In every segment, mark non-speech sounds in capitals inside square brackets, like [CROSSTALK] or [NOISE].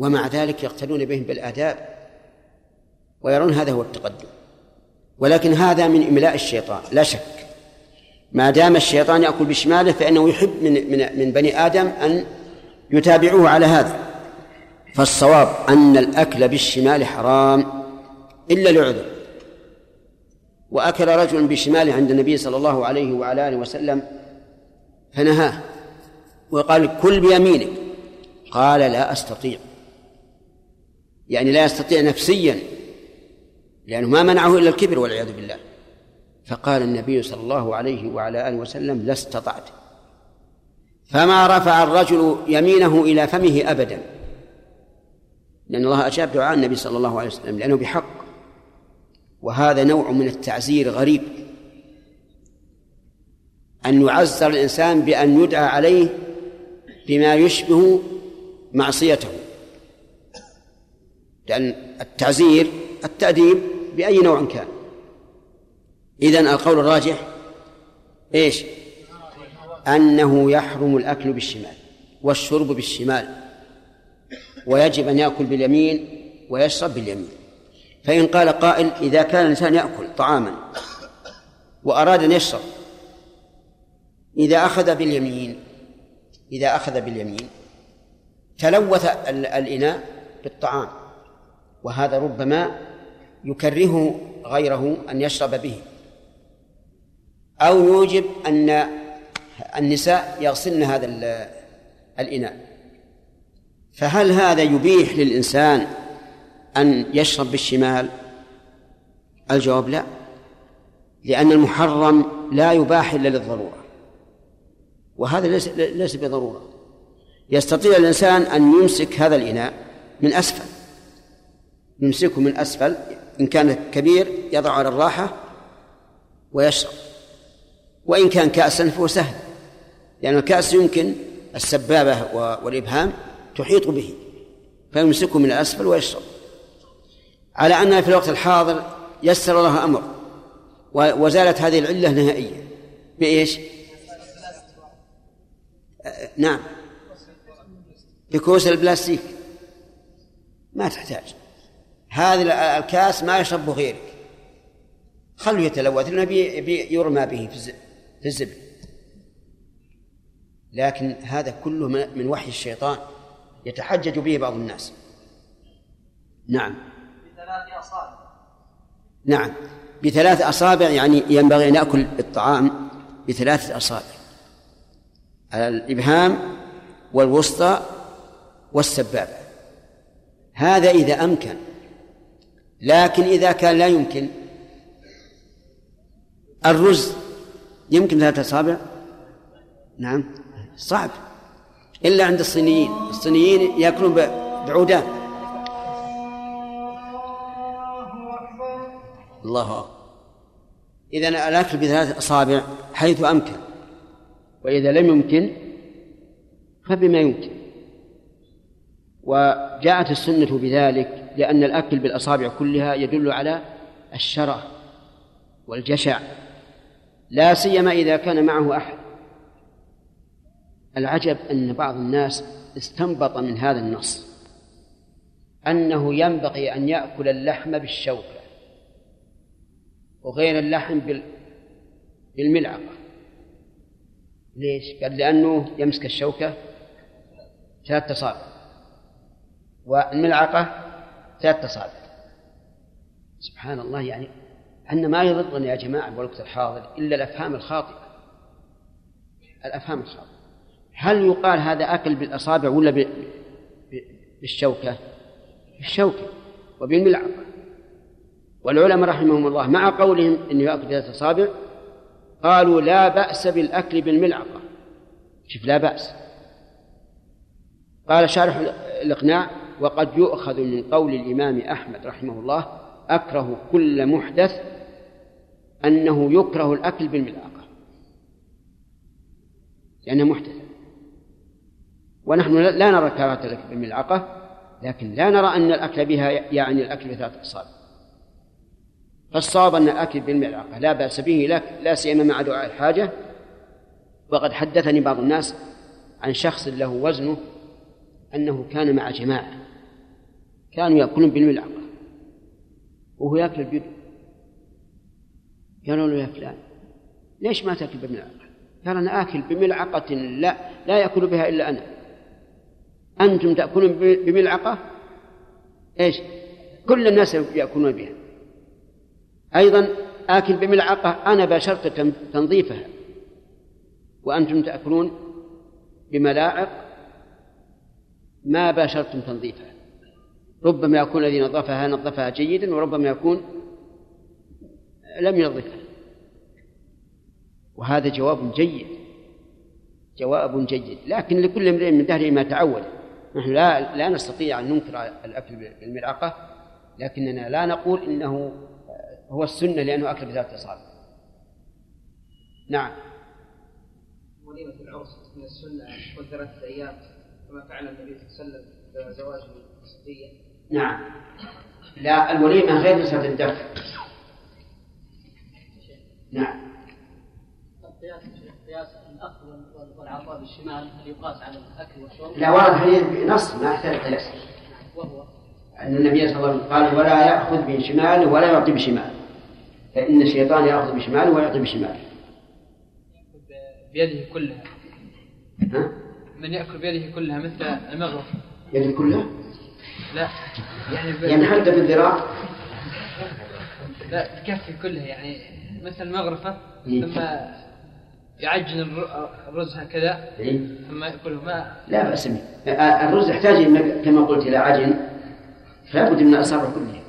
ومع ذلك يقتدون بهم بالآداب ويرون هذا هو التقدم. ولكن هذا من إملاء الشيطان لا شك. ما دام الشيطان يأكل بشماله فإنه يحب من من من بني آدم أن يتابعوه على هذا. فالصواب أن الأكل بالشمال حرام إلا لعذر. وأكل رجل بشماله عند النبي صلى الله عليه وعلى آله وسلم فنهاه. وقال كل بيمينك. قال لا أستطيع. يعني لا يستطيع نفسيا لأنه ما منعه إلا الكبر والعياذ بالله. فقال النبي صلى الله عليه وعلى آله وسلم لا استطعت. فما رفع الرجل يمينه إلى فمه أبدا. لأن الله أجاب دعاء النبي صلى الله عليه وسلم لأنه بحق. وهذا نوع من التعزير غريب. أن يعزر الإنسان بأن يدعى عليه بما يشبه معصيته. لأن التعزير التأديب بأي نوع كان. إذن القول الراجح إيش؟ أنه يحرم الأكل بالشمال والشرب بالشمال ويجب أن يأكل باليمين ويشرب باليمين. فإن قال قائل إذا كان الإنسان يأكل طعاما وأراد أن يشرب إذا أخذ باليمين إذا أخذ باليمين تلوث الإناء بالطعام. وهذا ربما يكرهه غيره أن يشرب به. أو يوجب أن النساء يغسلن هذا الإناء. فهل هذا يبيح للإنسان أن يشرب بالشمال؟ الجواب لا. لأن المحرم لا يباح إلا للضرورة. وهذا ليس ليس بضرورة. يستطيع الإنسان أن يمسك هذا الإناء من أسفل. يمسكه من أسفل إن كان كبير يضع على الراحة ويشرب. وإن كان كأسا فهو سهل لأن الكأس يمكن السبابة والإبهام تحيط به فيمسكه من الأسفل ويشرب. على أنها في الوقت الحاضر يسر الله أمر وزالت هذه العلة نهائيا. بإيش؟ نعم. بكوس البلاستيك. ما تحتاج. هذا الكاس ما يشرب غيرك. خلوا يتلوث لأنه يرمى به في الزبل. لكن هذا كله من وحي الشيطان يتحجج به بعض الناس. نعم. بثلاث أصابع. نعم. بثلاث أصابع يعني ينبغي أن يأكل الطعام بثلاثة أصابع. الإبهام والوسطى والسبابة. هذا إذا أمكن. لكن إذا كان لا يمكن الرز يمكن ثلاثة أصابع؟ نعم. صعب. إلا عند الصينيين. الصينيين يأكلون بعودان الله أكبر. إذا الأكل بثلاث أصابع حيث أمكن. وإذا لم يمكن فبما يمكن. وجاءت السنة بذلك لأن الأكل بالأصابع كلها يدل على الشرع والجشع لا سيما إذا كان معه أحد العجب أن بعض الناس استنبط من هذا النص أنه ينبغي أن يأكل اللحم بالشوكة وغير اللحم بالملعقة ليش؟ قال لأنه يمسك الشوكة ثلاثة أصابع والملعقة ثلاثة أصابع سبحان الله يعني أن ما يضرنا يا جماعة بالوقت الحاضر إلا الأفهام الخاطئة. الأفهام الخاطئة. هل يقال هذا أكل بالأصابع ولا بالشوكة؟ بالشوكة وبالملعقة. والعلماء رحمهم الله مع قولهم إنه يأكل ثلاثة أصابع قالوا لا بأس بالأكل بالملعقة. شوف لا بأس. قال شارح الإقناع وقد يؤخذ من قول الإمام أحمد رحمه الله أكره كل محدث أنه يكره الأكل بالملعقة لأنه محدث. ونحن لا نرى كراهة الأكل بالملعقة لكن لا نرى أن الأكل بها يعني الأكل بثلاثة أصابع فالصواب أن الأكل بالملعقة لا بأس به لا, لا سيما مع دعاء الحاجة. وقد حدثني بعض الناس عن شخص له وزنه أنه كان مع جماعة. كانوا يأكلون بالملعقة. وهو يأكل بيده قالوا له يا فلان ليش ما تأكل بالملعقة؟ قال أنا آكل بملعقة لا لا يأكل بها إلا أنا. أنتم تأكلون بملعقة؟ إيش؟ كل الناس يأكلون بها. أيضا آكل بملعقة أنا باشرت تنظيفها. وأنتم تأكلون بملاعق ما باشرتم تنظيفها. ربما يكون الذي نظفها نظفها جيدا وربما يكون لم ينظفها. وهذا جواب جيد جواب جيد. لكن لكل امرئ من دهره ما تعود. نحن لا لا نستطيع أن ننكر الأكل بالملعقة لكننا لا نقول إنه هو السنة لأنه أكل بذات الأصابع. نعم. وليمة العرس من السنة والثلاثه أيام كما فعل النبي صلى الله عليه وسلم زواجه الصفيه نعم. لا الوليمة غير مسألة الدفع. نعم. والعطاء بالشمال هل يقاس على الاكل والشرب؟ لا ورد حديث بنص ما يحتاج قياس وهو أن النبي صلى الله عليه وسلم قال ولا يأخذ بشماله ولا يعطي بشماله فإن الشيطان يأخذ بشماله ويعطي بشماله بيده كلها. ها؟ من يأكل بيده كلها مثل المغرب. يده كلها؟ لا. يعني. يعني حتى بالذراع؟ لا تكفي كلها يعني مثل المغرفة إيه. ثم يعجن الر- الرز هكذا إيه؟ ثم يأكله. ما لا بأس به. الرز يحتاج إنك كما قلت إلى عجن. فلا بد من الأصابع كلها.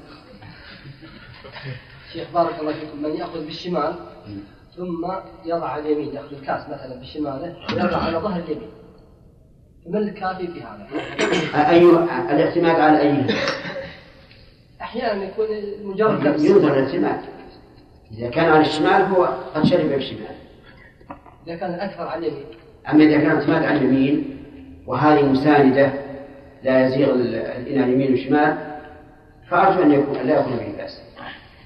شيخ بارك الله فيكم. من ياخذ بالشمال ثم يضع على اليمين يأخذ الكاس مثلا بشماله ويضع على ظهر اليمين. فما الكافي في هذا؟ أي الاعتماد على أي أحيانا يكون مجرد لمس ينظر الاعتماد. إذا كان على الشمال هو قد شرب بالشمال إذا كان الاكثر على اليمين. أما إذا كان اعتماد على اليمين وهذه مساندة لا يزيغ ال- الإناء اليمين والشمال فأرجو أن يكون لا يكون به بأس.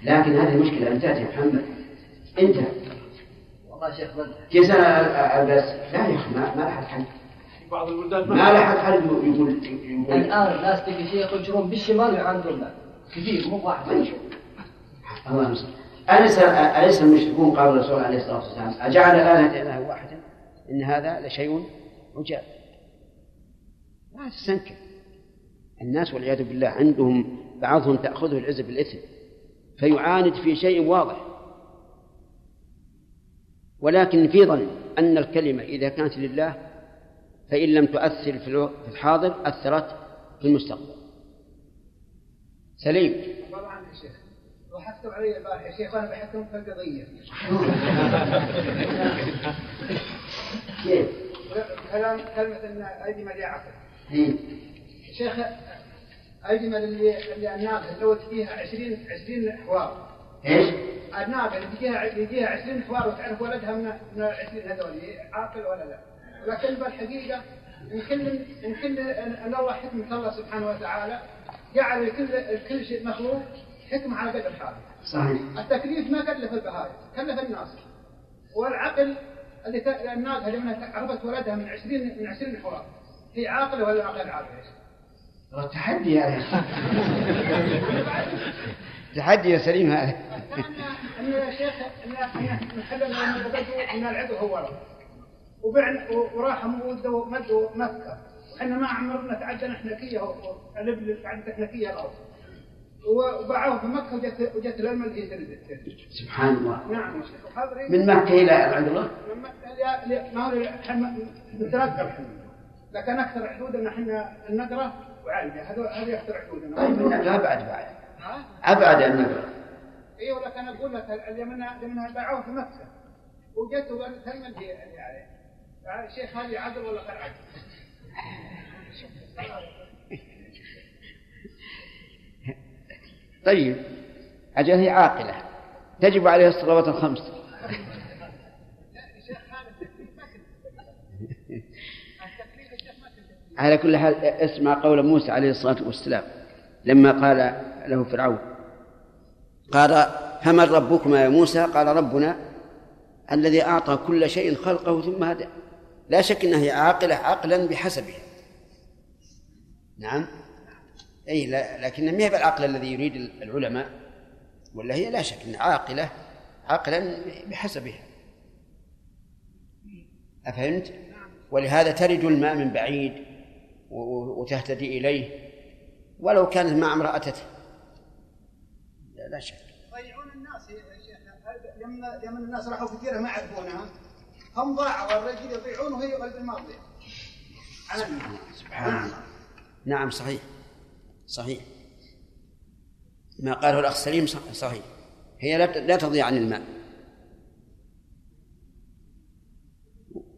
لكن هذه المشكلة انتهت يا محمد. انتهى. والله شيخ أنا ألبس لا يا أخي ما ما لحد حل بعض البلدان. ما لحد حل يقول يقول الآن الناس تلقى شيخ يجرون بالشمال ويعاندون كثير مو واحد. الله المستعان. أليس أليس المشركون قالوا الرسول عليه الصلاة والسلام أجعل الآلهة إله واحدا؟ إن هذا لشيء عجاب. لا تستنكر. الناس والعياذ بالله عندهم بعضهم تأخذه العزة بالإثم فيعاند في شيء واضح. ولكن في ظن أن الكلمة إذا كانت لله فإن لم تؤثر في الحاضر أثرت في المستقبل. سليم. عنك يا شيخ. علي البارح. يا شيخ وأنا بحكم في القضية. كيف؟ كلام كلمة إن لي عقل إيه. شيخ أيدي اللي اللي الناقه سوت فيها 20 20 حوار. إيش؟ الناقه اللي تجيها يجيها 20 حوار وتعرف ولدها من من ال 20 هذول عاقل ولا لا؟ ولكن بالحقيقة إن كل إن الله حكمه الله سبحانه وتعالى جعل كل كل شيء مخلوق حكمه على قدر حاله. صحيح. التكليف ما كلف البهائم كلف الناس. والعقل اللي ت... الناقه لما عرفت ولدها من 20 من 20 حوار هي عاقلة ولا غير عاقله؟ والله تحدي هذا تحدي يا سليم. هذا أن يا شيخ ان العدو هو. رب وبعنا وراح مده مده مكه وحنا ما عمرنا تعدى نحنكيه الإبل تعدى نحنكيه الأرض. وباعوه في مكة وجت وجت تنزل. سبحان الله. نعم. من مكة إلى عبد الله؟ لا- لا- ما هو إحنا نتنقل إحنا لكن أكثر حدودنا إحنا النقرة وعالجه هذول هذه أكثر حدودنا طيب النقرة؟ أبعد بعد ها؟ أبعد النقرة. اي ولكن أقول لك اللي منها باعوه في مكة. وجت وقالت هل من هي اللي عليه يعني شيخ هذه عدل ولا غير عدل؟ [LAUGHS] طيب أجل هي عاقلة. تجب عليها الصلوات الخمس. [LAUGHS] على كل حال اسمع قول موسى عليه الصلاة والسلام لما قال له فرعون قال فمن ربكما يا موسى؟ قال ربنا الذي أعطى كل شيء خلقه ثم هدى. لا شك أنها هي عاقلة عقلا بحسبها. نعم. أي لا لكن ما هي بالعقل الذي يريد العلماء؟ ولا هي لا شك أنها عاقلة عقلا بحسبها. أفهمت؟ ولهذا ترد الماء من بعيد وتهتدي إليه. ولو كانت مع امرأته لا, شك. يضيعون الناس يا شيخ. لما لما الناس راحوا كثيرة ما يعرفونها؟ هم ضاعوا الرجل يضيعون وهي قلب الماضي سبحان الله. نعم صحيح. صحيح. ما قاله الأخ سليم صحيح. هي لا تضيع عن الماء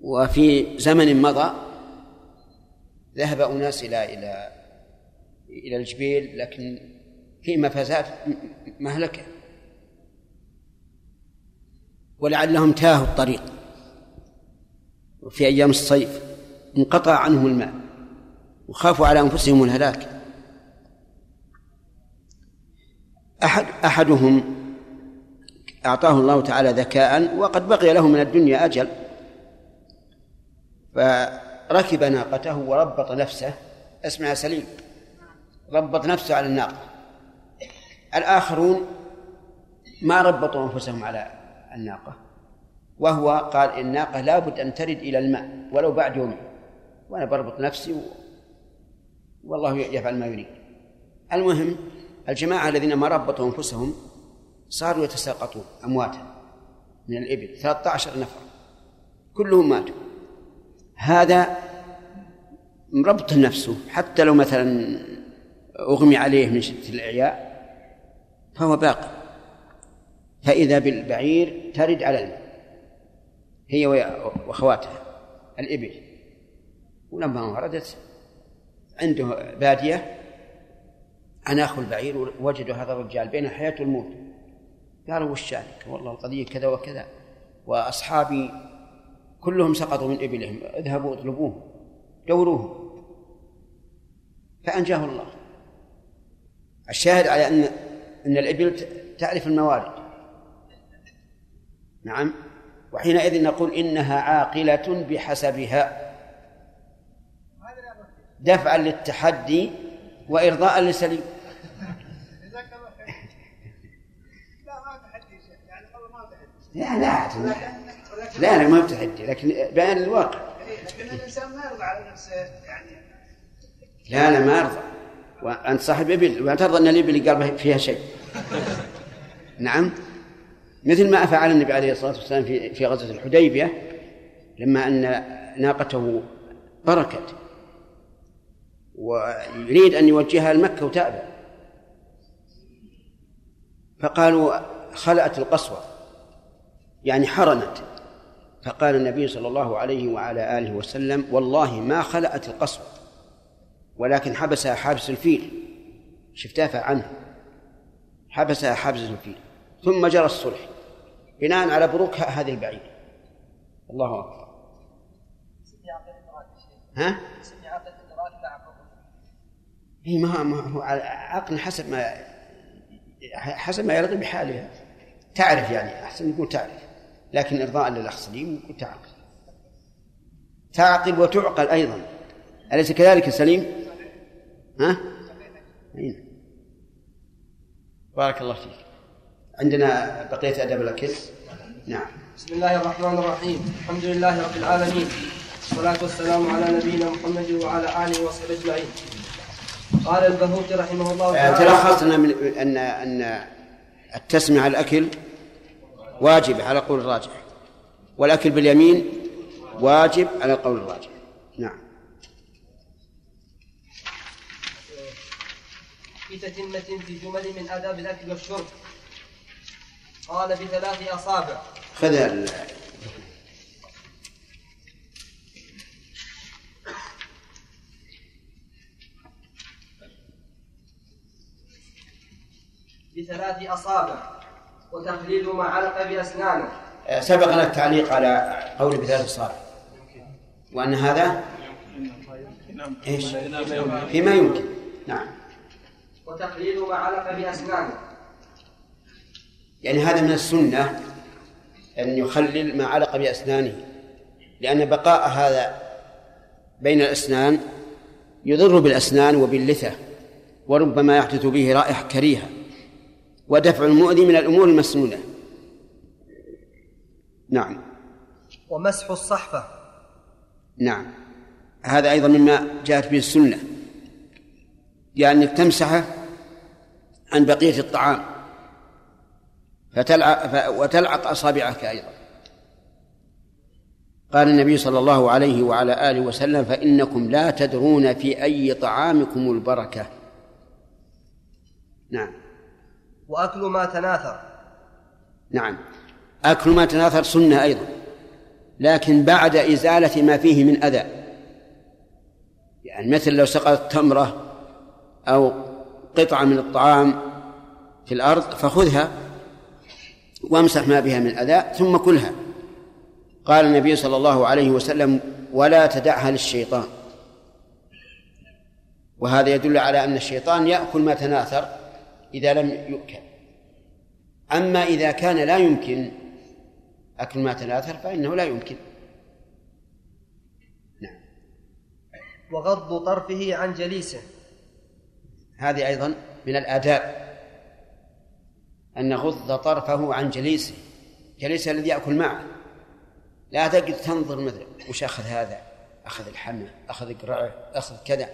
وفي زمن مضى ذهب أناس إلى إلى إلى الجبيل لكن في مفازات مهلكة. ولعلهم تاهوا الطريق. وفي أيام الصيف انقطع عنهم الماء وخافوا على أنفسهم الهلاك. أحد أحدهم أعطاه الله تعالى ذكاء وقد بقي له من الدنيا أجل فركب ناقته وربط نفسه. اسمها سليم. ربط نفسه على الناقة. الآخرون ما ربطوا أنفسهم على الناقة. وهو قال الناقة لابد أن ترد إلى الماء ولو بعد يوم. وأنا بربط نفسي و... والله يفعل ما يريد. المهم الجماعة الذين ما ربطوا أنفسهم صاروا يتساقطون أمواتا من الإبل 13 نفر. كلهم ماتوا. هذا مربط نفسه حتى لو مثلا أغمي عليه من شدة الإعياء فهو باق. فإذا بالبعير ترد على الماء. هي وأخواتها. الإبل. ولما وردت عنده بادية أناخ البعير وجدوا هذا الرجال بين الحياة والموت قالوا وش شأنك؟ والله القضية كذا وكذا. وأصحابي كلهم سقطوا من إبلهم. اذهبوا اطلبوهم دوروهم. فأنجاه الله. الشاهد على أن أن الإبل تعرف الموارد. نعم. وحينئذ نقول إنها عاقلة بحسبها. دفعا للتحدي وإرضاء لسليم. لا لا لا لا ما بتحدي لكن بيان الواقع. لكن الانسان ما يرضى على نفسه يعني لا لا ما يرضى وأنت صاحب إبل ولا ترضى أن الإبل قال فيها شيء. نعم. مثل ما فعل النبي عليه الصلاة والسلام في في غزوة الحديبية لما أن ناقته بركت ويريد أن يوجهها لمكة وتأبى. فقالوا خلأت القصوى يعني حرنت فقال النبي صلى الله عليه وعلى آله وسلم والله ما خلأت القصوى ولكن حبسها حابس الفيل. شفتها عنه حبسها حابس الفيل. ثم جرى الصلح. بناء على بروك هذه البعير. الله أكبر. ها؟ هي ما ما هو عقل حسب ما حسب ما يرضي بحالها تعرف يعني أحسن يقول تعرف. لكن إرضاء للاخ سليم يقول تعقل. تعقل وتعقل أيضا. أليس كذلك سليم؟ ها؟ أين؟ بارك الله فيك. عندنا بقية أدب الأكل نعم. بسم الله الرحمن الرحيم. الحمد لله رب العالمين. والصلاة والسلام على نبينا محمد وعلى آله وصحبه أجمعين. قال البهوتي رحمه الله تعالى تلخص من أن أن التسمية على الأكل واجب على القول الراجح والأكل باليمين واجب على القول الراجح. نعم. في تتمة في جمل من آداب الأكل والشرب. قال بثلاث أصابع. خذ ال- بثلاث أصابع. وتقليد ما علق بأسنانه سبقنا التعليق على قول بثلاث أصابع. وأن هذا؟ إيش؟ فيما يمكن. نعم. وتقليد ما علق بأسنانه. يعني هذا من السنة أن يخلل ما علق بأسنانه لأن بقاء هذا بين الأسنان يضر بالأسنان وباللثة وربما يحدث به رائحة كريهة ودفع المؤذي من الأمور المسنونة. نعم. ومسح الصحفة. نعم. هذا أيضا مما جاءت به السنة. يعني تمسحه عن بقية الطعام. فتلعق وتلعق أصابعك أيضا. قال النبي صلى الله عليه وعلى آله وسلم فإنكم لا تدرون في أي طعامكم البركة. نعم. وأكل ما تناثر. نعم. أكل ما تناثر سنة أيضا. لكن بعد إزالة ما فيه من أذى. يعني مثل لو سقطت تمرة أو قطعة من الطعام في الأرض فخذها. وامسح ما بها من أذى ثم كلها. قال النبي صلى الله عليه وسلم ولا تدعها للشيطان. وهذا يدل على أن الشيطان يأكل ما تناثر إذا لم يؤكل. أما إذا كان لا يمكن أكل ما تناثر فإنه لا يمكن. نعم. وغض طرفه عن جليسه. هذه أيضا من الآداب. أن نغض طرفه عن جليسه. جليسه الذي يأكل معه. لا تقعد تنظر مثلا وش أخذ هذا؟ أخذ الحمى أخذ قرعه أخذ كذا.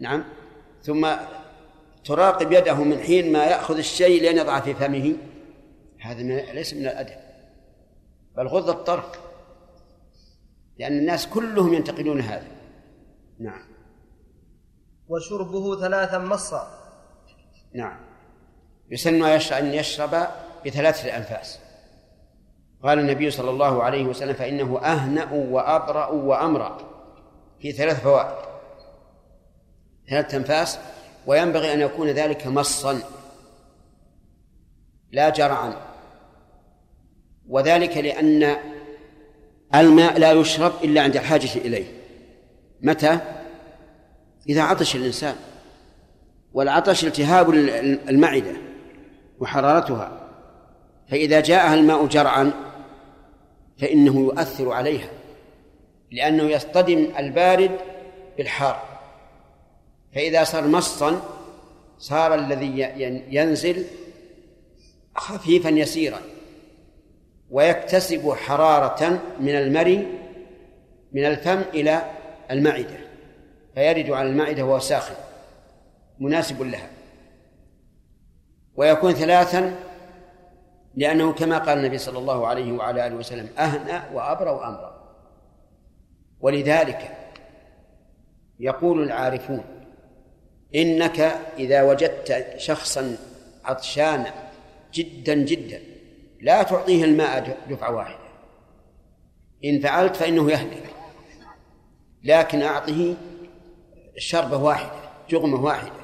نعم. ثم تراقب يده من حين ما يأخذ الشيء لين يضع في فمه. هذا ليس من الأدب. بل غض الطرف. لأن الناس كلهم ينتقدون هذا. نعم. وشربه ثلاثا مصا. نعم. يسن أن يشرب بثلاثة أنفاس قال النبي صلى الله عليه وسلم فإنه أهنأ وأبرأ وأمرأ. في ثلاث فوائد. ثلاث أنفاس وينبغي أن يكون ذلك مصا. لا جرعا. وذلك لأن الماء لا يشرب إلا عند الحاجة إليه. متى؟ إذا عطش الإنسان. والعطش التهاب المعدة. وحرارتها. فإذا جاءها الماء جرعا فإنه يؤثر عليها لأنه يصطدم البارد بالحار. فإذا صار مصا صار الذي ينزل خفيفا يسيرا ويكتسب حرارة من المري من الفم إلى المعدة فيرد على المعدة وهو ساخن مناسب لها. ويكون ثلاثا لأنه كما قال النبي صلى الله عليه وعلى آله وسلم أهنأ وأبرأ وأمرأ. ولذلك يقول العارفون إنك إذا وجدت شخصا عطشانا جدا جدا لا تعطيه الماء دفعة واحدة. إن فعلت فإنه يهلك. لكن أعطه شربة واحدة جغمة واحدة.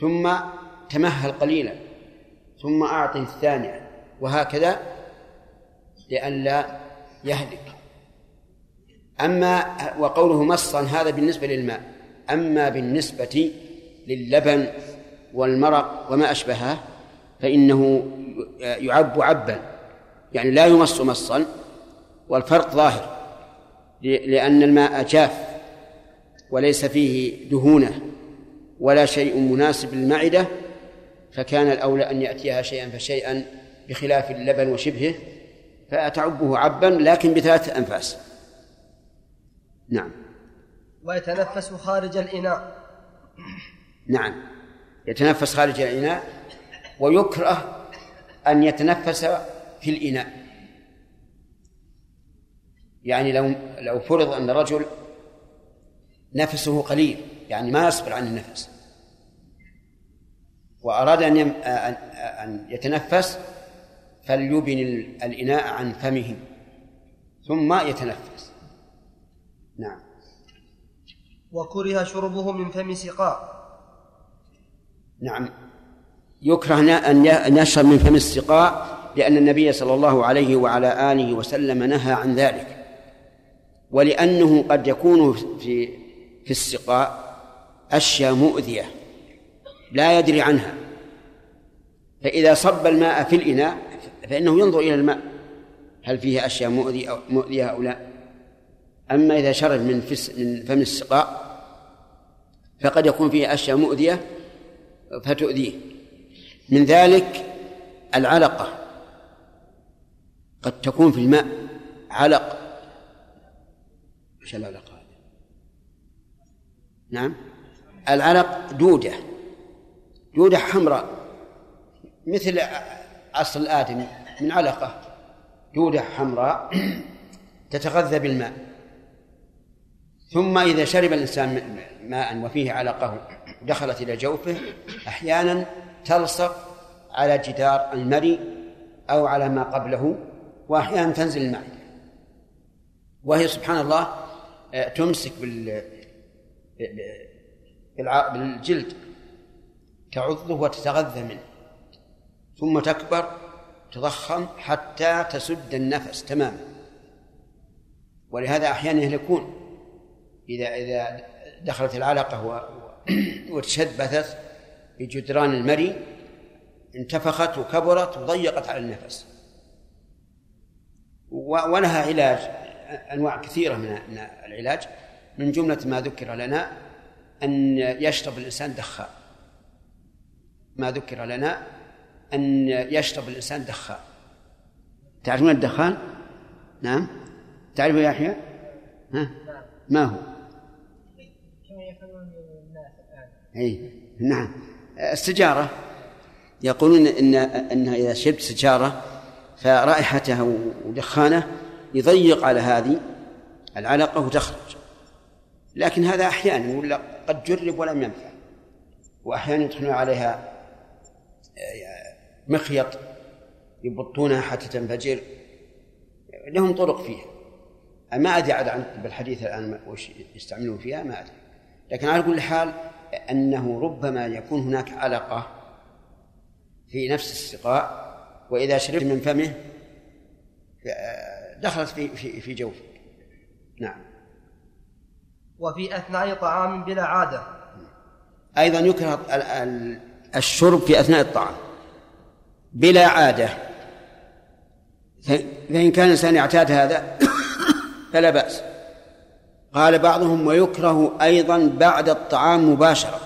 ثم تمهل قليلا ثم أعطه الثانية وهكذا لئلا يهلك. أما وقوله مصا هذا بالنسبة للماء. أما بالنسبة للبن والمرق وما أشبهه فإنه يعب عبا يعني لا يمص مصا والفرق ظاهر لأن الماء جاف وليس فيه دهونة ولا شيء مناسب للمعدة فكان الأولى أن يأتيها شيئا فشيئا بخلاف اللبن وشبهه فأتعبه عبا لكن بثلاثة أنفاس. نعم. ويتنفس خارج الإناء. نعم. يتنفس خارج الإناء ويكره أن يتنفس في الإناء. يعني لو لو فرض أن رجل نفسه قليل يعني ما يصبر عن النفس. وأراد أن أن يتنفس فليبن الإناء عن فمه. ثم يتنفس. نعم. وكره شربه من فم سقاء. نعم. يكره أن يشرب من فم السقاء لأن النبي صلى الله عليه وعلى آله وسلم نهى عن ذلك. ولأنه قد يكون في في السقاء أشياء مؤذية. لا يدري عنها. فإذا صب الماء في الإناء فإنه ينظر إلى الماء. هل فيه أشياء مؤذية أو مؤذية أو لا؟ أما إذا شرب من من فم السقاء فقد يكون فيه أشياء مؤذية فتؤذيه. من ذلك العلقة. قد تكون في الماء علق. إيش العلقة؟ نعم. العلق دودة. دودة حمراء مثل أصل الآدمي من علقة. دودة حمراء تتغذى بالماء. ثم إذا شرب الإنسان ماء وفيه علقة دخلت إلى جوفه أحيانا تلصق على جدار المري أو على ما قبله وأحيانا تنزل المعدة وهي سبحان الله آه، تمسك بال بالجلد. تعضه وتتغذى منه ثم تكبر تضخم حتى تسد النفس تماما. ولهذا أحيانا يهلكون إذا إذا دخلت العلقة وتشبثت بجدران المري انتفخت وكبرت وضيقت على النفس. ولها علاج أنواع كثيرة من العلاج. من جملة ما ذكر لنا أن يشرب الإنسان دخان. ما ذكر لنا أن يشرب الإنسان دخان تعرفون الدخان؟ نعم تعرفه يا يحيى؟ ها؟ ما هو؟ كما يفعلون الناس الآن أي نعم السجارة يقولون إن أنها إذا شربت سجارة فرائحتها ودخانه يضيق على هذه العلقة وتخرج لكن هذا أحيانا ولا قد جرب ولم ينفع وأحيانا يدخلون عليها مخيط يبطونها حتى تنفجر. لهم طرق فيها. ما أدري عن بالحديث الآن وش يستعملون فيها ما أدري. لكن على كل حال أنه ربما يكون هناك علقة في نفس السقاء وإذا شربت من فمه دخلت في في في جوفك. نعم. وفي أثناء طعام بلا عادة. أيضا يكره الشرب في أثناء الطعام بلا عادة. فإن كان الإنسان يعتاد هذا [COUGHS] فلا بأس. قال بعضهم ويكره أيضا بعد الطعام مباشرة.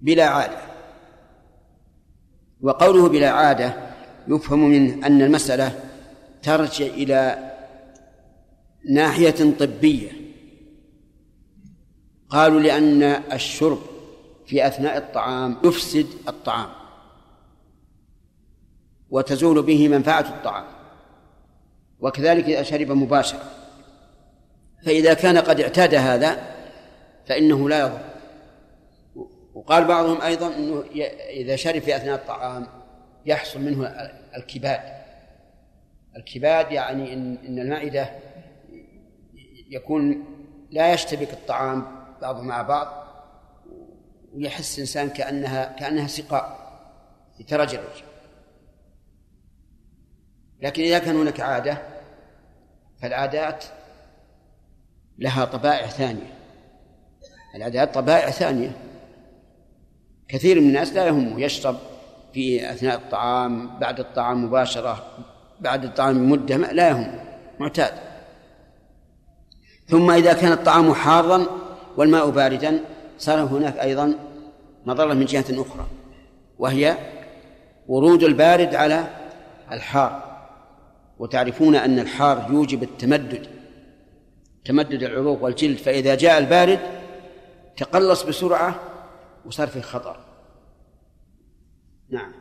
بلا عادة. وقوله بلا عادة يفهم منه أن المسألة ترجع إلى ناحية طبية. قالوا لأن الشرب في أثناء الطعام يفسد الطعام. وتزول به منفعة الطعام. وكذلك إذا شرب مباشرة. فإذا كان قد اعتاد هذا فإنه لا يضر. وقال بعضهم أيضا أنه إذا شرب في أثناء الطعام يحصل منه الكباد. الكباد يعني إن, إن المعدة يكون لا يشتبك الطعام بعضه مع بعض. ويحس الإنسان كأنها كأنها سقاء يترجرج لكن إذا كان هناك عادة فالعادات لها طبائع ثانية. العادات طبائع ثانية. كثير من الناس لا يهمه يشرب في أثناء الطعام بعد الطعام مباشرة بعد الطعام بمدة لا يهم معتاد. ثم إذا كان الطعام حارا والماء باردا صار هناك أيضا مضرة من جهة أخرى وهي ورود البارد على الحار. وتعرفون أن الحار يوجب التمدد تمدد العروق والجلد. فإذا جاء البارد تقلص بسرعة وصار فيه خطر. نعم.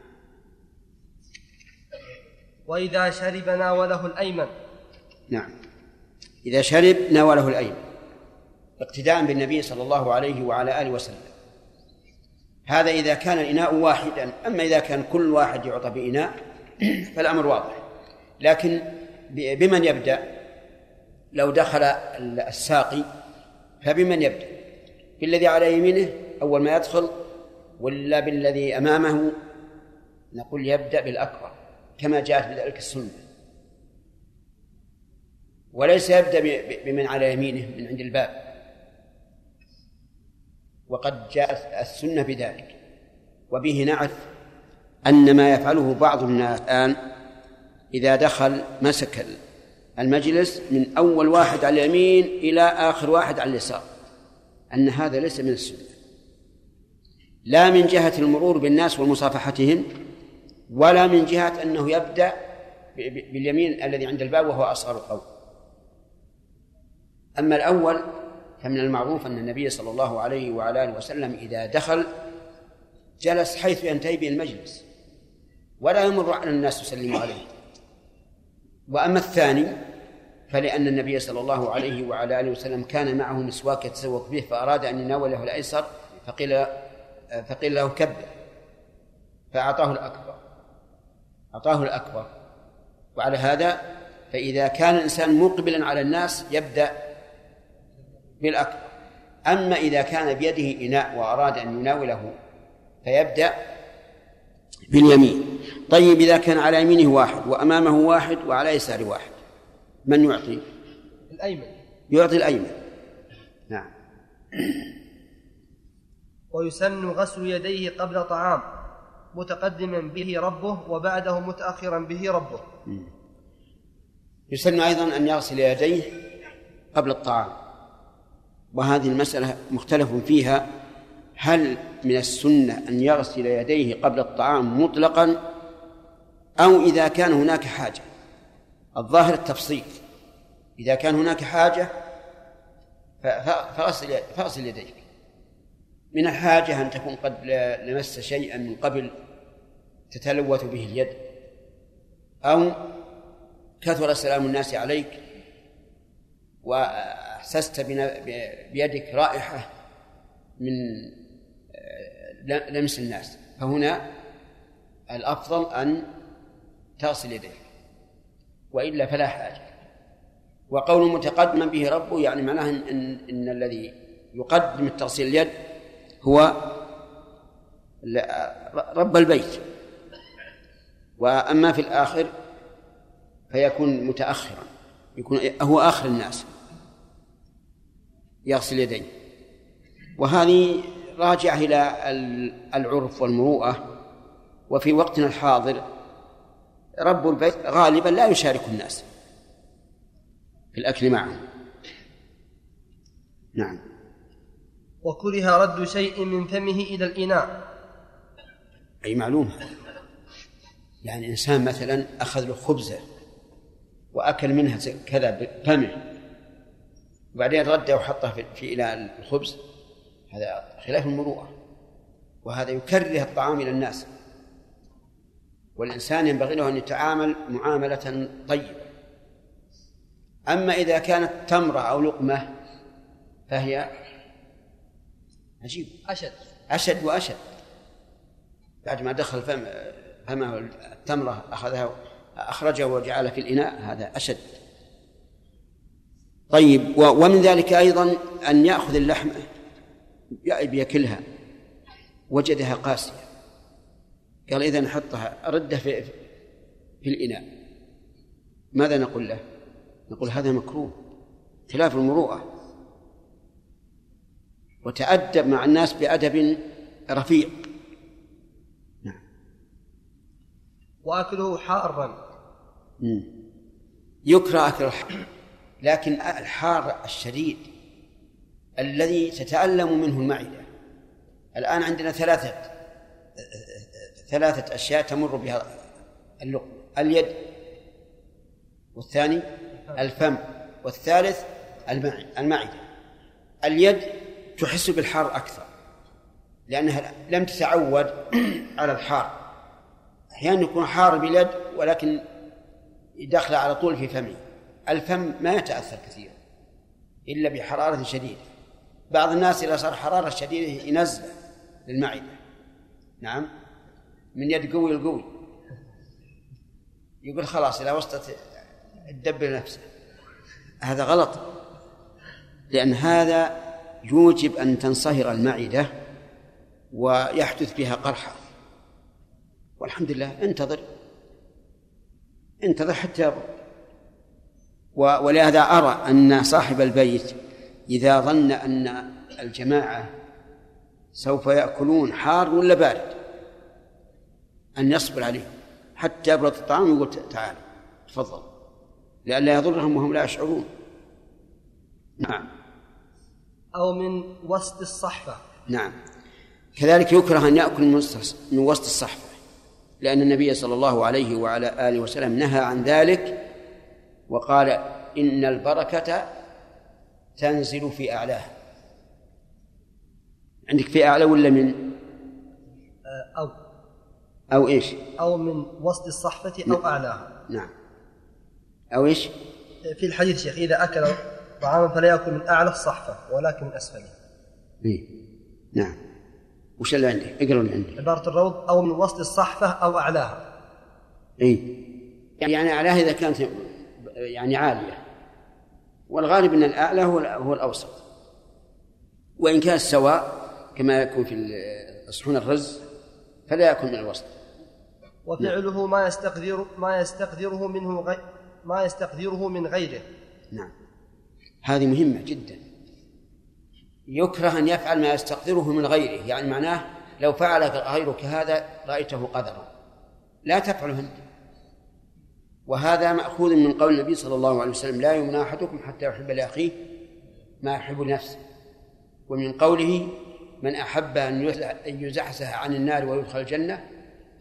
وإذا شرب ناوله الأيمن. نعم. إذا شرب ناوله الأيمن اقتداء بالنبي صلى الله عليه وعلى آله وسلم. هذا إذا كان الإناء واحدا أما إذا كان كل واحد يعطى بإناء [CLEARS THROAT] فالأمر واضح. لكن بمن يبدأ؟ لو دخل الساقي فبمن يبدأ؟ بالذي على يمينه أول ما يدخل ولا بالذي أمامه؟ نقول يبدأ بالأكبر كما جاءت بذلك السنة. وليس يبدأ بمن على يمينه من عند الباب. وقد جاءت السنة بذلك. وبه نعرف أن ما يفعله بعض الناس الآن إذا دخل مسك المجلس من أول واحد على اليمين إلى آخر واحد على اليسار. أن هذا ليس من السنة. لا من جهة المرور بالناس ومصافحتهم ولا من جهة أنه يبدأ باليمين الذي عند الباب وهو أصغر القوم. أما الأول فمن المعروف أن النبي صلى الله عليه وعلى آله وسلم إذا دخل جلس حيث ينتهي به المجلس ولا يمر على الناس يسلم عليه. وأما الثاني فلأن النبي صلى الله عليه وعلى آله وسلم كان معه مسواك يتسوق به فأراد أن يناوله الأيسر فقيل فقيل له كبر فأعطاه الأكبر أعطاه الأكبر. وعلى هذا فإذا كان الإنسان مقبلا على الناس يبدأ بالأكبر أما إذا كان بيده إناء وأراد أن يناوله فيبدأ باليمين. طيب إذا كان على يمينه واحد وأمامه واحد وعلى يساره واحد من يعطي؟ الأيمن. يعطي الأيمن. نعم. ويسن غسل يديه قبل طعام متقدما به ربه وبعده متأخرا به ربه. يسن أيضا أن يغسل يديه قبل الطعام. وهذه المسألة مختلف فيها. هل من السنة أن يغسل يديه قبل الطعام مطلقا أو إذا كان هناك حاجة؟ الظاهر التفصيل. إذا كان هناك حاجة فغسل يديك. من الحاجة أن تكون قد لمست شيئا من قبل تتلوث به اليد أو كثر سلام الناس عليك وأحسست بيدك رائحة من لمس الناس. فهنا الأفضل أن تغسل يديك وإلا فلا حاجة. وقول متقدما به ربه يعني معناه إن, إن الذي يقدم التغسيل اليد هو رب البيت. وأما في الآخر فيكون متأخرا يكون هو آخر الناس. يغسل يديه. وهذه راجعة إلى العرف والمروءة. وفي وقتنا الحاضر رب البيت غالبا لا يشارك الناس في الأكل معهم. نعم. وكره رد شيء من فمه إلى الإناء. أي معلومة يعني إنسان مثلا أخذ له خبزة وأكل منها كذا بفمه. وبعدين رده وحطه في إلى الخبز. هذا خلاف المروءة. وهذا يكره الطعام إلى الناس. والإنسان ينبغي له أن يتعامل معاملة طيبة. أما إذا كانت تمرة أو لقمة فهي عجيب. أشد. أشد وأشد. بعد ما دخل فم فمه التمرة أخذها أخرجه وجعله في الإناء هذا أشد. طيب ومن ذلك أيضا أن يأخذ اللحم بياكلها وجدها قاسية. قال إذا حطها ردها في في الإناء. ماذا نقول له؟ نقول هذا مكروه خلاف المروءة. وتأدب مع الناس بأدب رفيع. نعم. وأكله حارا. يكره أكل الحار. لكن الحار الشديد الذي تتألم منه المعدة. الآن عندنا ثلاثة ثلاثة أشياء تمر بها اللقمة اليد والثاني الفم والثالث المعدة. اليد تحس بالحار أكثر لأنها لم تتعود على الحار. أحيانا يكون حار باليد ولكن دخل على طول في فمه. الفم ما يتأثر كثيرا إلا بحرارة شديدة. بعض الناس إذا صار حرارة شديدة ينزل للمعدة. نعم؟ من يد قوي القوي يقول خلاص إذا وصلت تدبر نفسه هذا غلط. لأن هذا يوجب أن تنصهر المعدة ويحدث بها قرحة. والحمد لله انتظر. انتظر حتى يبرد. ولهذا أرى أن صاحب البيت إذا ظن أن الجماعة سوف يأكلون حار ولا بارد أن يصبر عليهم حتى يبرد الطعام ويقول تعال تفضل لئلا يضرهم وهم لا يشعرون. نعم. أو من وسط الصحفة. نعم. كذلك يكره أن يأكل من وسط من وسط الصحفة لأن النبي صلى الله عليه وعلى آله وسلم نهى عن ذلك وقال إن البركة تنزل في أعلاها عندك في أعلى ولا من؟ آه، أو أو إيش؟ أو من وسط الصحفة أو أعلاها نعم. أو إيش؟ في الحديث شيخ إذا أكل طعاما فلا يأكل من أعلى الصحفة ولكن من أسفله. إيه. نعم. وش اللي عندي اقرأ اللي عندي عبارة الروض أو من وسط الصحفة أو أعلاها. إيه. يعني أعلاها إذا كانت يعني عالية. والغالب أن الأعلى هو هو الأوسط. وإن كان سواء كما يكون في صحون الرز فلا يكون من الوسط. وفعله ما يستقدر ما يستقدره منه غير ما يستقدره من غيره. نعم. هذه مهمة جدا. يكره أن يفعل ما يستقدره من غيره. يعني معناه لو فعل غيرك هذا رأيته قدرا لا تفعله أنت. وهذا مأخوذ من قول النبي صلى الله عليه وسلم لا يمنع أحدكم حتى يحب لأخيه ما يحب لنفسه. ومن قوله من أحب أن يزحزح عن النار ويدخل الجنة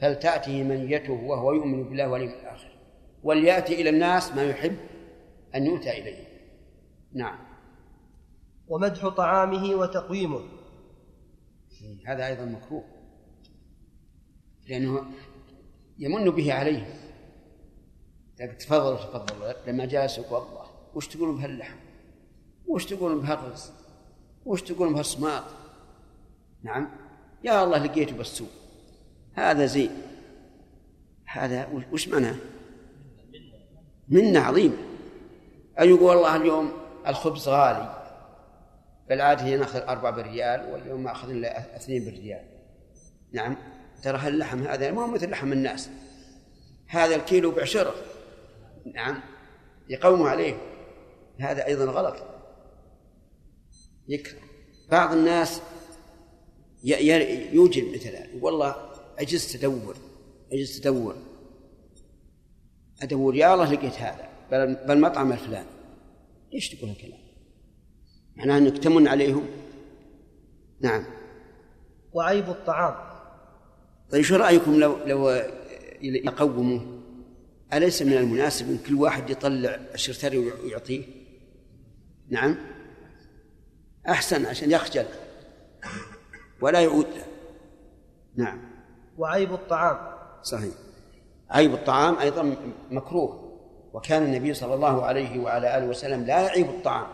فلتأته منيته وهو يؤمن بالله واليوم الآخر. وليأتي إلى الناس ما يحب أن يؤتى إليه. نعم. ومدح طعامه وتقويمه. هذا أيضا مكروه. لأنه يمن به عليه. تفضل تفضل لما جالسك والله وش تقولون بهاللحم وش تقولون بهالرز وش تقولون بهالصماط نعم. يا الله لقيته بالسوق. هذا زين. هذا وش معناه؟ منة عظيمة. أن يقول والله اليوم الخبز غالي بالعادة ناخذ أربعة بالريال واليوم أخذ إلا اثنين بالريال. نعم. ترى هاللحم هذا ما هو مثل لحم الناس. هذا الكيلو بعشرة. نعم. يقوم عليه. هذا أيضا غلط. يكره. بعض الناس يوجد مثل هذا. والله عجزت أدور. عجزت أدور. أدور يا الله لقيت هذا. بالمطعم الفلاني ليش تقول هالكلام؟ معناه أنك تمن عليهم؟ نعم. وعيب الطعام. طيب شو رأيكم لو لو يقوموا؟ أليس من المناسب أن كل واحد يطلع الشرتري ويعطيه؟ نعم. أحسن عشان يخجل. ولا يعود له. نعم. وعيب الطعام. صحيح. عيب الطعام أيضا مكروه. وكان النبي صلى الله عليه وعلى آله وسلم لا يعيب الطعام.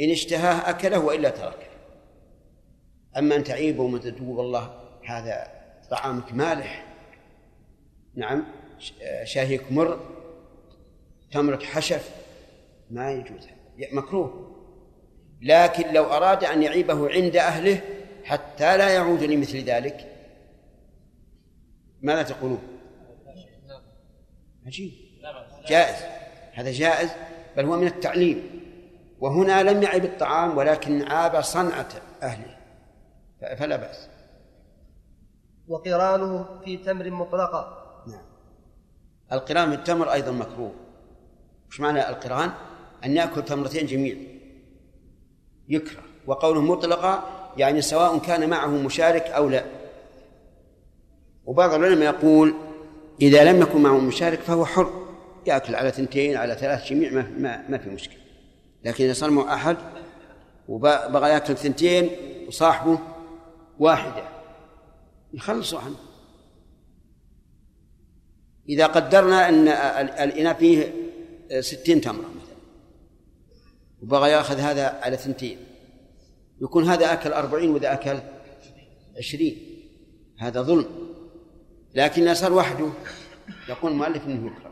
إن اشتهاه أكله وإلا تركه. أما أن تعيبه وتقول والله هذا طعامك مالح. نعم. شاهيك مر تمرك حشف ما يجوز. مكروه. لكن لو أراد أن يعيبه عند أهله حتى لا يعود لمثل ذلك. ماذا تقولون؟ عجيب. جائز. هذا جائز بل هو من التعليم. وهنا لم يعب الطعام ولكن عاب صنعة أهله. فلا بأس. وقرانه في تمر مطلقة. القرآن في التمر أيضا مكروه. وش معنى القرآن؟ أن يأكل تمرتين جميع يكره. وقوله مطلقة يعني سواء كان معه مشارك أو لا. وبعض العلماء يقول إذا لم يكن معه مشارك فهو حر. يأكل على ثنتين على ثلاث جميع ما, ما, ما في مشكلة. لكن إذا صار معه أحد وبغى يأكل ثنتين وصاحبه واحدة يخلصوا عنه. إذا قدرنا أن الإناء فيه ستين تمرة مثلا. وبغى يأخذ هذا على ثنتين. يكون هذا أكل أربعين وذا أكل عشرين. هذا ظلم. لكن إذا صار وحده يقول المؤلف أنه يكره.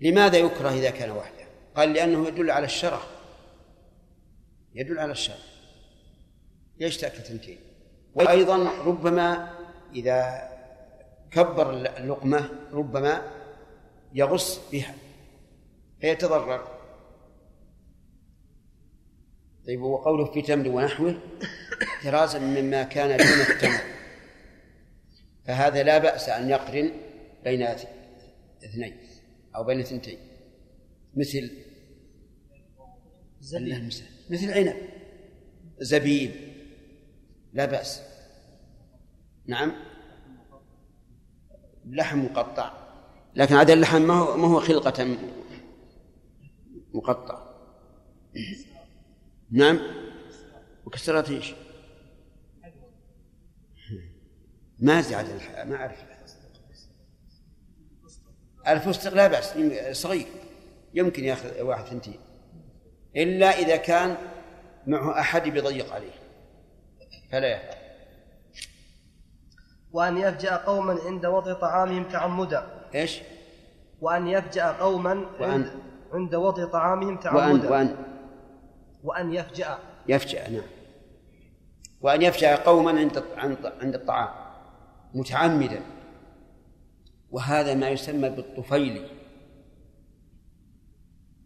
لماذا يكره إذا كان وحده؟ قال لأنه يدل على الشرف يدل على الشرف ليش تأكل ثنتين؟ وأيضا ربما إذا كبر اللقمة ربما يغص بها فيتضرر. طيب وقوله في تمر ونحوه احترازا مما كان دون التمر فهذا لا بأس أن يقرن بين اثنين أو بين اثنتين مثل مثل العنب زبيب لا بأس. نعم؟ لحم مقطع. لكن هذا اللحم ما هو ما هو خلقة مقطع. نعم؟ وكسرت إيش؟ ما زاد ما أعرف. الفستق لا بأس صغير. يمكن يأخذ واحد ثنتين إلا إذا كان معه أحد بيضيق عليه. فلا يفعل وأن يفجأ قوما عند وضع طعامهم تعمدا إيش؟ وأن يفجأ قوما وأن عند, عند وضع طعامهم وأن تعمدا وأن وأن يفجأ. يفجأ نعم. وأن يفجأ قوما عند عند عند الطعام متعمدا. وهذا ما يسمى بالطفيل.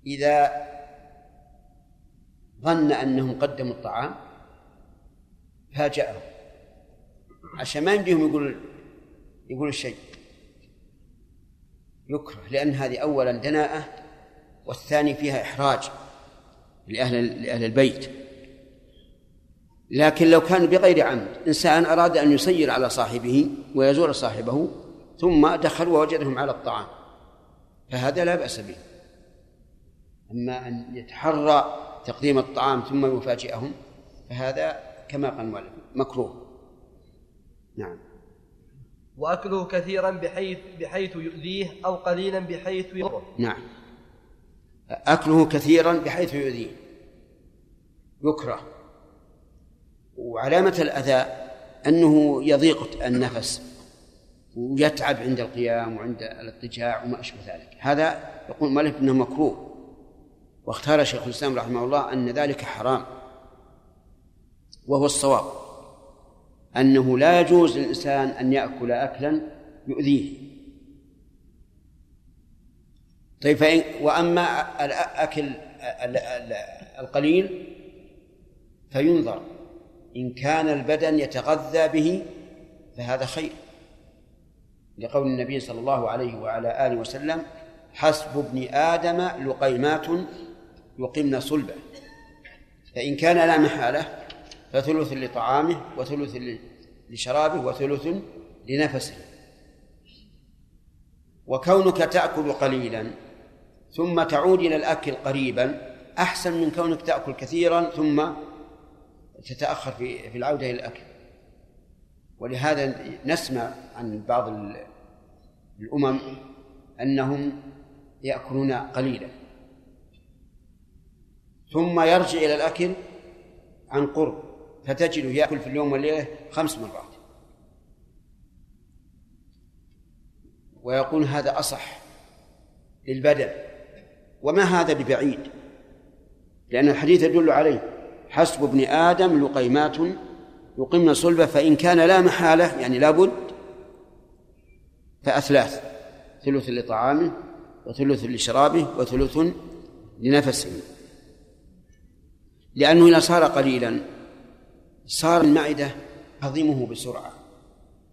إذا ظن أنهم قدموا الطعام فاجأهم. عشان ما يمديهم يقول يقول الشيء. يكره لأن هذه أولا دناءة والثاني فيها إحراج لأهل لأهل البيت. لكن لو كان بغير عمد إنسان أراد أن يسير على صاحبه ويزور صاحبه ثم دخل ووجدهم على الطعام فهذا لا بأس به. أما أن يتحرى تقديم الطعام ثم يفاجئهم فهذا كما قال مكروه. نعم وأكله كثيرا بحيث بحيث يؤذيه أو قليلا بحيث يضره. نعم. أكله كثيرا بحيث يؤذيه. يكره. وعلامة الأذى أنه يضيق النفس ويتعب عند القيام وعند الاضطجاع وما أشبه ذلك. هذا يقول المؤلف أنه مكروه. واختار شيخ الإسلام رحمه الله أن ذلك حرام. وهو الصواب. أنه لا يجوز للإنسان أن يأكل أكلا يؤذيه. طيب فإن وأما الأكل القليل فينظر. إن كان البدن يتغذى به فهذا خير. لقول النبي صلى الله عليه وعلى آله وسلم حسب ابن آدم لقيمات يقمن صلبه. فإن كان لا محالة فثلث لطعامه وثلث لشرابه وثلث لنفسه. وكونك تأكل قليلا ثم تعود إلى الأكل قريبا أحسن من كونك تأكل كثيرا ثم تتأخر في في العودة إلى الأكل. ولهذا نسمع عن بعض الأمم أنهم يأكلون قليلا. ثم يرجع إلى الأكل عن قرب. فتجده يأكل في اليوم والليلة خمس مرات. ويقول هذا أصح للبدن. وما هذا ببعيد؟ لأن الحديث يدل عليه. حسب ابن آدم لقيمات يقمن صلبة فإن كان لا محالة يعني لابد فأثلاث. ثلث لطعامه وثلث لشرابه وثلث لنفسه. لأنه إذا صار قليلا صار المعدة هضمه بسرعة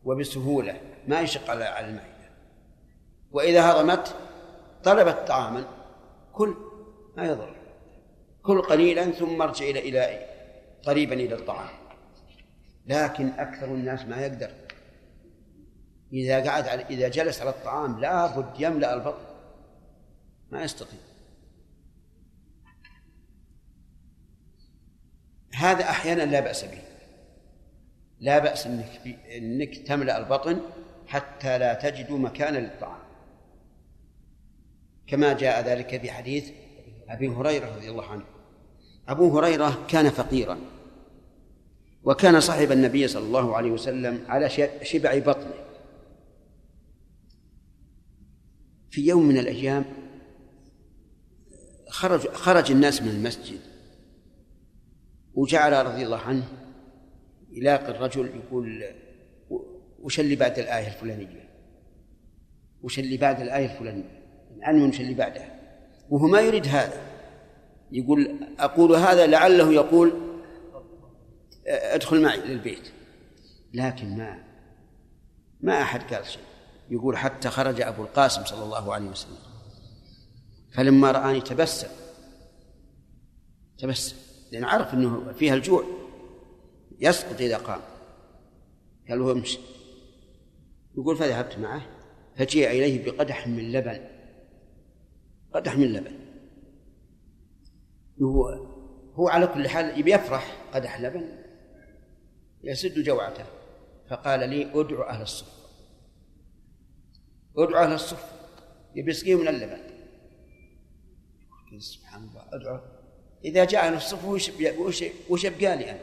وبسهولة ما يشق على المعدة. وإذا هضمت طلبت طعاما كل ما يضر. كل قليلا ثم ارجع إلى إلى قريبا إلى الطعام. لكن أكثر الناس ما يقدر. إذا قعد على إذا جلس على الطعام لابد يملأ البطن. ما يستطيع. هذا أحيانا لا بأس به. لا بأس انك إنك تملأ البطن حتى لا تجد مكانا للطعام. كما جاء ذلك في حديث أبي هريرة رضي الله عنه. أبو هريرة كان فقيرا وكان صاحب النبي صلى الله عليه وسلم على شبع بطنه. في يوم من الأيام خرج خرج الناس من المسجد. وجعل رضي الله عنه يلاقي الرجل يقول وش اللي بعد الآية الفلانية؟ وش اللي بعد الآية الفلانية؟ الآن وش اللي بعدها وهو ما يريد هذا. يقول أقول هذا لعله يقول ادخل معي للبيت. لكن ما ما أحد قال شيء. يقول حتى خرج أبو القاسم صلى الله عليه وسلم. فلما رآني تبسم تبسم. لأنه عرف أنه فيها الجوع. يسقط إذا قام. قال له امشي يقول فذهبت معه فجيء إليه بقدح من لبن. قدح من لبن. هو هو على كل حال يبي يفرح قدح لبن يسد جوعته. فقال لي ادعو أهل الصف. ادعو أهل الصف. يبي يسقيه من اللبن. سبحان الله ادعو. إذا جاء الصف وش يبقى لي أنا؟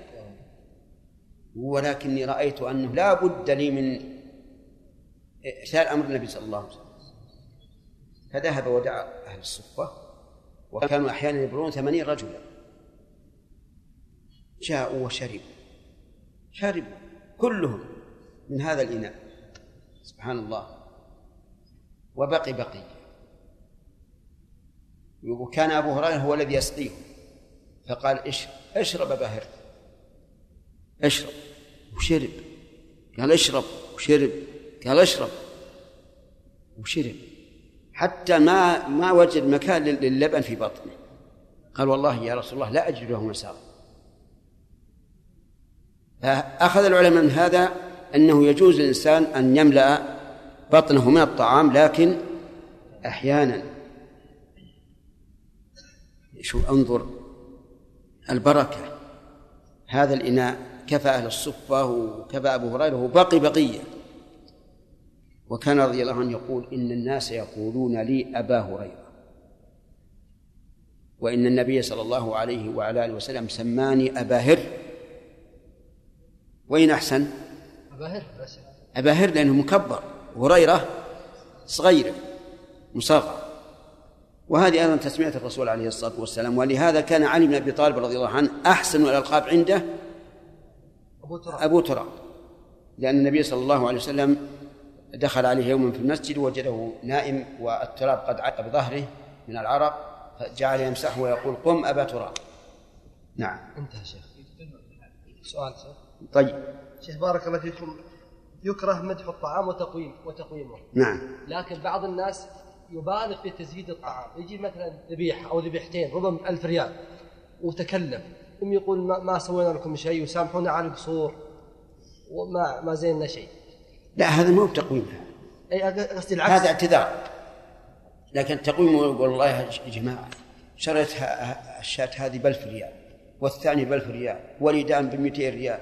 ولكني رأيت أنه لا بد لي من إحلال أمر النبي صلى الله عليه وسلم. فذهب ودعا أهل الصفة وكانوا أحيانا يبلغون ثمانين رجلا. جاءوا وشربوا. شربوا كلهم من هذا الإناء. سبحان الله. وبقي بقي وكان أبو هريرة هو الذي يسقيهم. فقال اشرب اشرب أبا هريرة اشرب وشرب. قال اشرب وشرب. قال اشرب وشرب. حتى ما ما وجد مكان للبن في بطنه. قال والله يا رسول الله لا أجد له مسار فأخذ العلماء من هذا أنه يجوز للإنسان أن يملأ بطنه من الطعام لكن أحيانا. شو أنظر البركة. هذا الإناء كفى أهل الصفة وكفى أبو هريرة وبقي بقية. وكان رضي الله عنه يقول إن الناس يقولون لي أبا هريرة. وإن النبي صلى الله عليه وعلى آله وسلم سماني أبا هر. وين أحسن؟ أبا هر أبا هر لأنه مكبر. هريرة صغيرة مصغر وهذه أيضا تسمية الرسول عليه الصلاة والسلام. ولهذا كان علي بن أبي طالب رضي الله عنه أحسن الألقاب عنده أبو تراب. أبو تراب. لأن النبي صلى الله عليه وسلم دخل عليه يوما في المسجد وجده نائم والتراب قد عق بظهره من العرق فجعل يمسحه ويقول قم أبا تراب. نعم. انتهى شيخ. سؤال شيخ طيب. شيخ بارك الله فيكم. يكره مدح الطعام وتقويم وتقويمه. نعم. لكن بعض الناس يبالغ في تزييد الطعام. يجي مثلا ذبيحة أو ذبيحتين ربما ألف ريال وتكلف ثم يقول ما, ما سوينا لكم شيء وسامحونا على القصور وما ما زينا شيء. لا هذا مو بتقويم. أي قصدي العكس. هذا اعتذار. لكن تقويم والله يا جماعة شريت الشاة هذه بألف ريال والثاني بألف ريال واليدان بمئتين ريال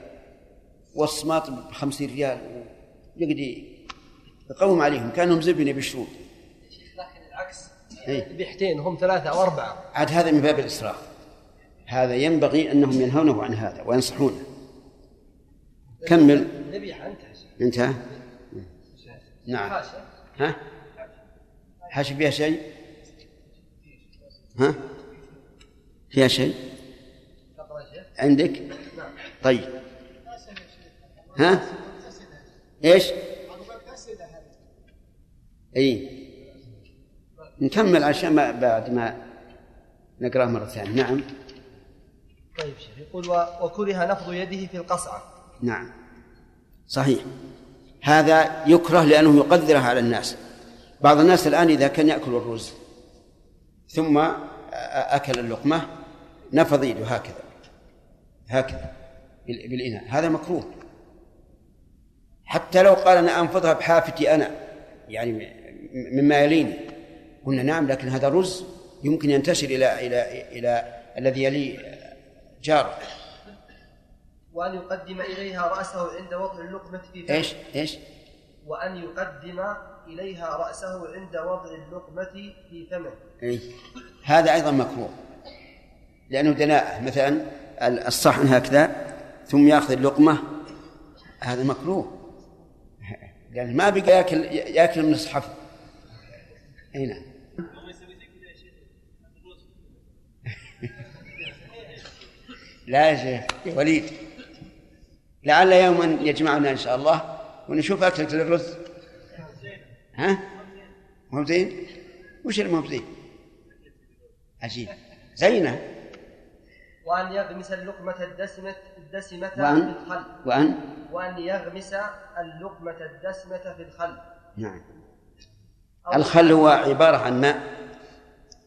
والصماط بخمسين ريال يقضي يقوم عليهم كأنهم زبن يبشرون لكن العكس إيه. ذبيحتين هم ثلاثة أو أربعة. عاد هذا من باب الإسراف. هذا ينبغي أنهم ينهونه عن هذا وينصحونه. كمل. ذبيحه انتهى. انتهى نعم. حاشا ها؟ حاشي فيها شيء؟ ها؟ فيها شيء؟ عندك؟ طيب. ها؟ إيش؟ اي نكمل عشان ما بعد ما نقرأه مرة ثانية. نعم. طيب شيخ يقول وكره نفض يده في القصعة. نعم. صحيح. هذا يكره لأنه يقدره على الناس. بعض الناس الآن إذا كان يأكل الرز ثم أكل اللقمة نفض يده هكذا. هكذا. بال- بالإناء. هذا مكروه. حتى لو قال أنا أنفضها بحافتي أنا يعني مما يليني. قلنا نعم لكن هذا رز يمكن ينتشر إلى إلى إلى الذي يلي جاره. وأن يقدم إليها رأسه عند وضع اللقمة في فمه إيش؟ إيش؟ وأن يقدم إليها رأسه عند وضع اللقمة في فمه أي. هذا أيضا مكروه لأنه دناءة. مثلا الصحن هكذا ثم يأخذ اللقمة. هذا مكروه. [LAUGHS] لأن ما بقى يأكل يأكل من الصحف. أي نعم. لا يا شيخ وليد. لعل يوما يجمعنا إن شاء الله ونشوف اكلك للرز ها؟ مو زين وش اللي مو زين عجيب. زينة. وأن يغمس اللقمة الدسمة الدسمة في وأن الخل. وأن؟ وأن يغمس اللقمة الدسمة في الخل. نعم. الخل هو عبارة عن ماء.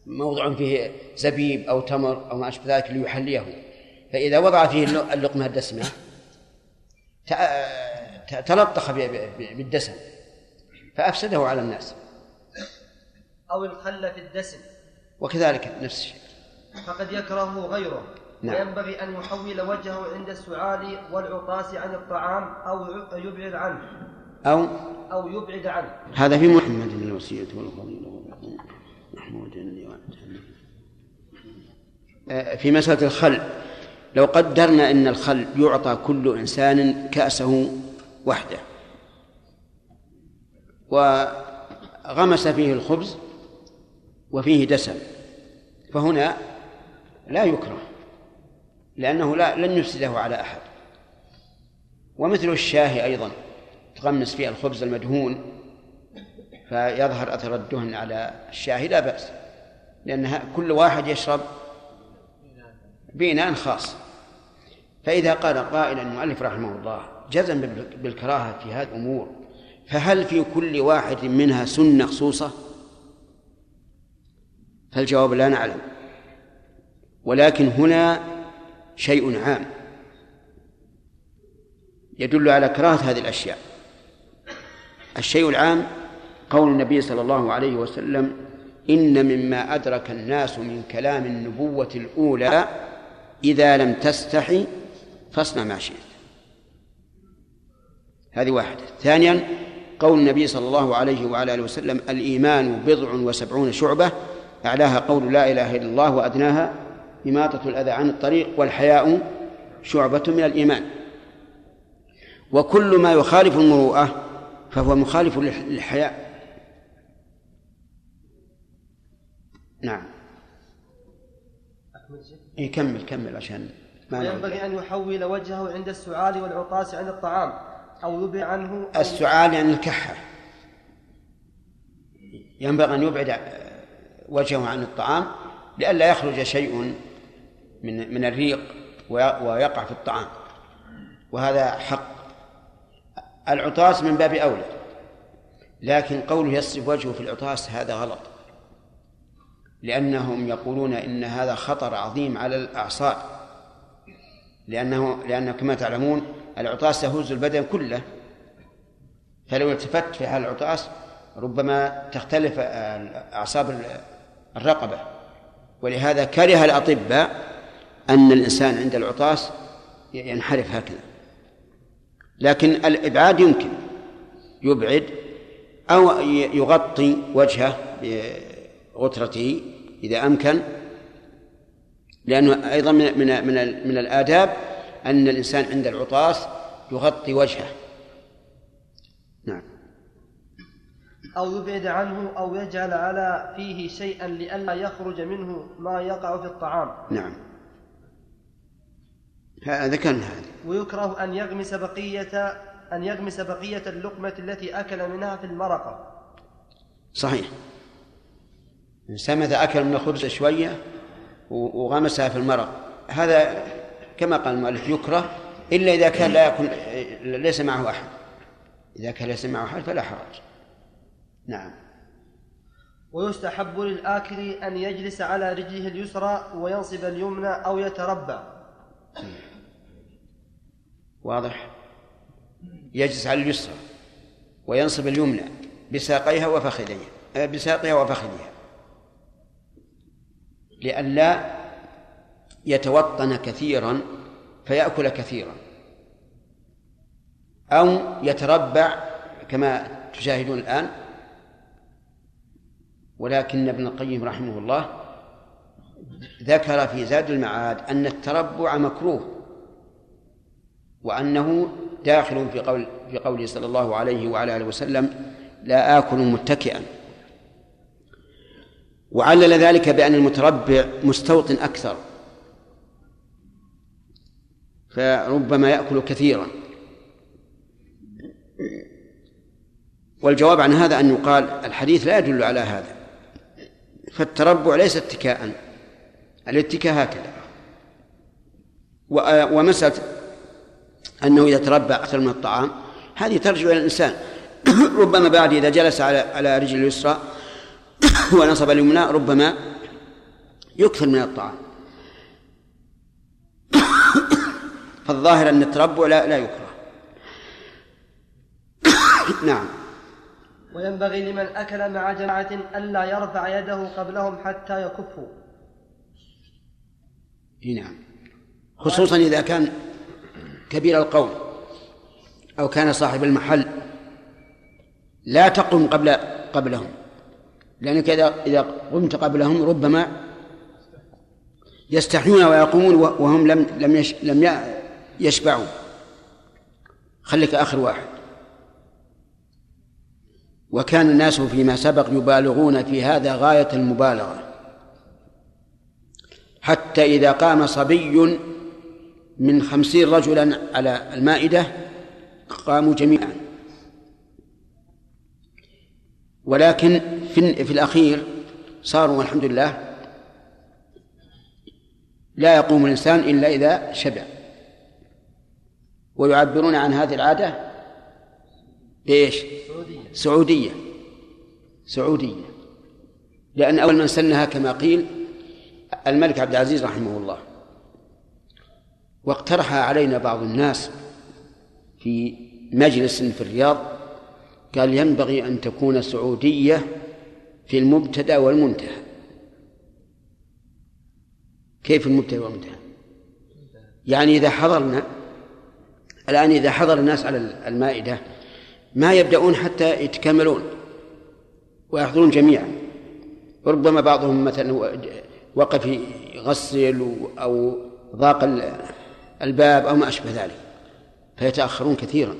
موضع فيه زبيب أو تمر أو ما أشبه ذلك ليحليه. فإذا وضع فيه اللق- اللقمة الدسمة تلطخ بالدسم فأفسده على الناس. أو الخل في الدسم. وكذلك نفس الشيء. فقد يكره غيره. نعم. وينبغي أن يحول وجهه عند السؤال والعطاس عن الطعام أو يبعد عنه. أو أو يبعد عنه. هذا في محمد الوصية والفضيلة آه، في مسألة الخل. لو قدرنا أن الخل يعطى كل إنسان كأسه وحده وغمس فيه الخبز وفيه دسم فهنا لا يكره لأنه لا لن يفسده على أحد. ومثل الشاهي أيضا تغمس فيها الخبز المدهون فيظهر أثر الدهن على الشاهي لا بأس. لأن كل واحد يشرب بإناء خاص. فإذا قال قائل المؤلف رحمه الله جزم بال- بالكراهة في هذه الأمور فهل في كل واحد منها سنة خصوصة؟ فالجواب لا نعلم. ولكن هنا شيء عام يدل على كراهة هذه الأشياء. الشيء العام قول النبي صلى الله عليه وسلم إن مما أدرك الناس من كلام النبوة الأولى إذا لم تستحي فاصنع ما شئت. هذه واحدة. ثانيا قول النبي صلى الله عليه وعلى آله وسلم الإيمان بضع وسبعون شعبة أعلاها قول لا إله إلا الله وأدناها إماطة الأذى عن الطريق والحياء شعبة من الإيمان. وكل ما يخالف المروءة فهو مخالف للح- للحياء. نعم. إيه كمل عشان ما نعود. وينبغي أن يحول وجهه عند السؤال والعطاس عن الطعام أو يبعد عنه. أو السعال يعني الكحة ينبغي أن يبعد وجهه عن الطعام لئلا يخرج شيء من من الريق وي- ويقع في الطعام. وهذا حق. العطاس من باب أولى لكن قوله يصرف وجهه في العطاس هذا غلط. لأنهم يقولون إن هذا خطر عظيم على الأعصاب لأنه لأن كما تعلمون العطاس يهز البدن كله. فلو التفت في حال العطاس ربما تختلف أعصاب الرقبة. ولهذا كره الأطباء أن الإنسان عند العطاس ينحرف هكذا. لكن الإبعاد يمكن. يبعد أو يغطي وجهه بغترته إذا أمكن لأنه أيضا من من من, من الآداب أن الإنسان عند العطاس يغطي وجهه. نعم. أو يبعد عنه أو يجعل على فيه شيئا لئلا يخرج منه ما يقع في الطعام. نعم. ها- ذكرنا هذا. ويكره أن يغمس بقية أن يغمس بقية اللقمة التي أكل منها في المرقة. صحيح. الإنسان متى أكل من الخبز شوية وغمسها في المرق. هذا كما قال المؤلف يكره إلا إذا كان لا يكون ليس معه أحد. إذا كان ليس معه أحد فلا حرج. نعم. ويستحب للآكل أن يجلس على رجله اليسرى وينصب اليمنى أو يتربع. واضح؟ يجلس على اليسرى وينصب اليمنى بساقيها وفخذيها آه، بساقها وفخذها لئلا يتوطن كثيرا فيأكل كثيرا. أو يتربع كما تشاهدون الآن. ولكن ابن القيم رحمه الله ذكر في زاد المعاد أن التربع مكروه وأنه داخل في قول في قوله صلى الله عليه وعلى آله وسلم لا آكل متكئا. وعلل ذلك بأن المتربع مستوطن أكثر. فربما يأكل كثيرا. والجواب عن هذا أن يقال الحديث لا يدل على هذا. فالتربع ليس اتكاء. الاتكاء هكذا. ومسألة أنه إذا تربع أكثر من الطعام هذه ترجع إلى الإنسان. [COUGHS] ربما بعد إذا جلس على على رجل اليسرى ونصب اليمنى ربما يكثر من الطعام. فالظاهر أن التربع لا, لا يكره. نعم. وينبغي لمن أكل مع جماعة ألا يرفع يده قبلهم حتى يكفوا. نعم. خصوصا إذا كان كبير القوم أو كان صاحب المحل لا تقم قبل قبلهم. لأنك إذا إذا قمت قبلهم ربما يستحيون ويقومون وهم لم لم لم يشبعوا. خليك آخر واحد. وكان الناس فيما سبق يبالغون في هذا غاية المبالغة. حتى إذا قام صبي من خمسين رجلا على المائدة قاموا جميعا. ولكن في, في الأخير صاروا والحمد لله لا يقوم الإنسان إلا إذا شبع. ويعبرون عن هذه العادة بإيش؟ سعودية سعودية. سعودية. لأن أول من سنها كما قيل الملك عبد العزيز رحمه الله. واقترح علينا بعض الناس في مجلس في الرياض قال ينبغي أن تكون سعودية في المبتدأ والمنتهى. كيف المبتدأ والمنتهى؟ يعني إذا حضرنا الآن إذا حضر الناس على المائدة ما يبدأون حتى يتكملون ويحضرون جميعا. ربما بعضهم مثلا وقف يغسل أو ضاق الباب أو ما أشبه ذلك فيتأخرون كثيرا.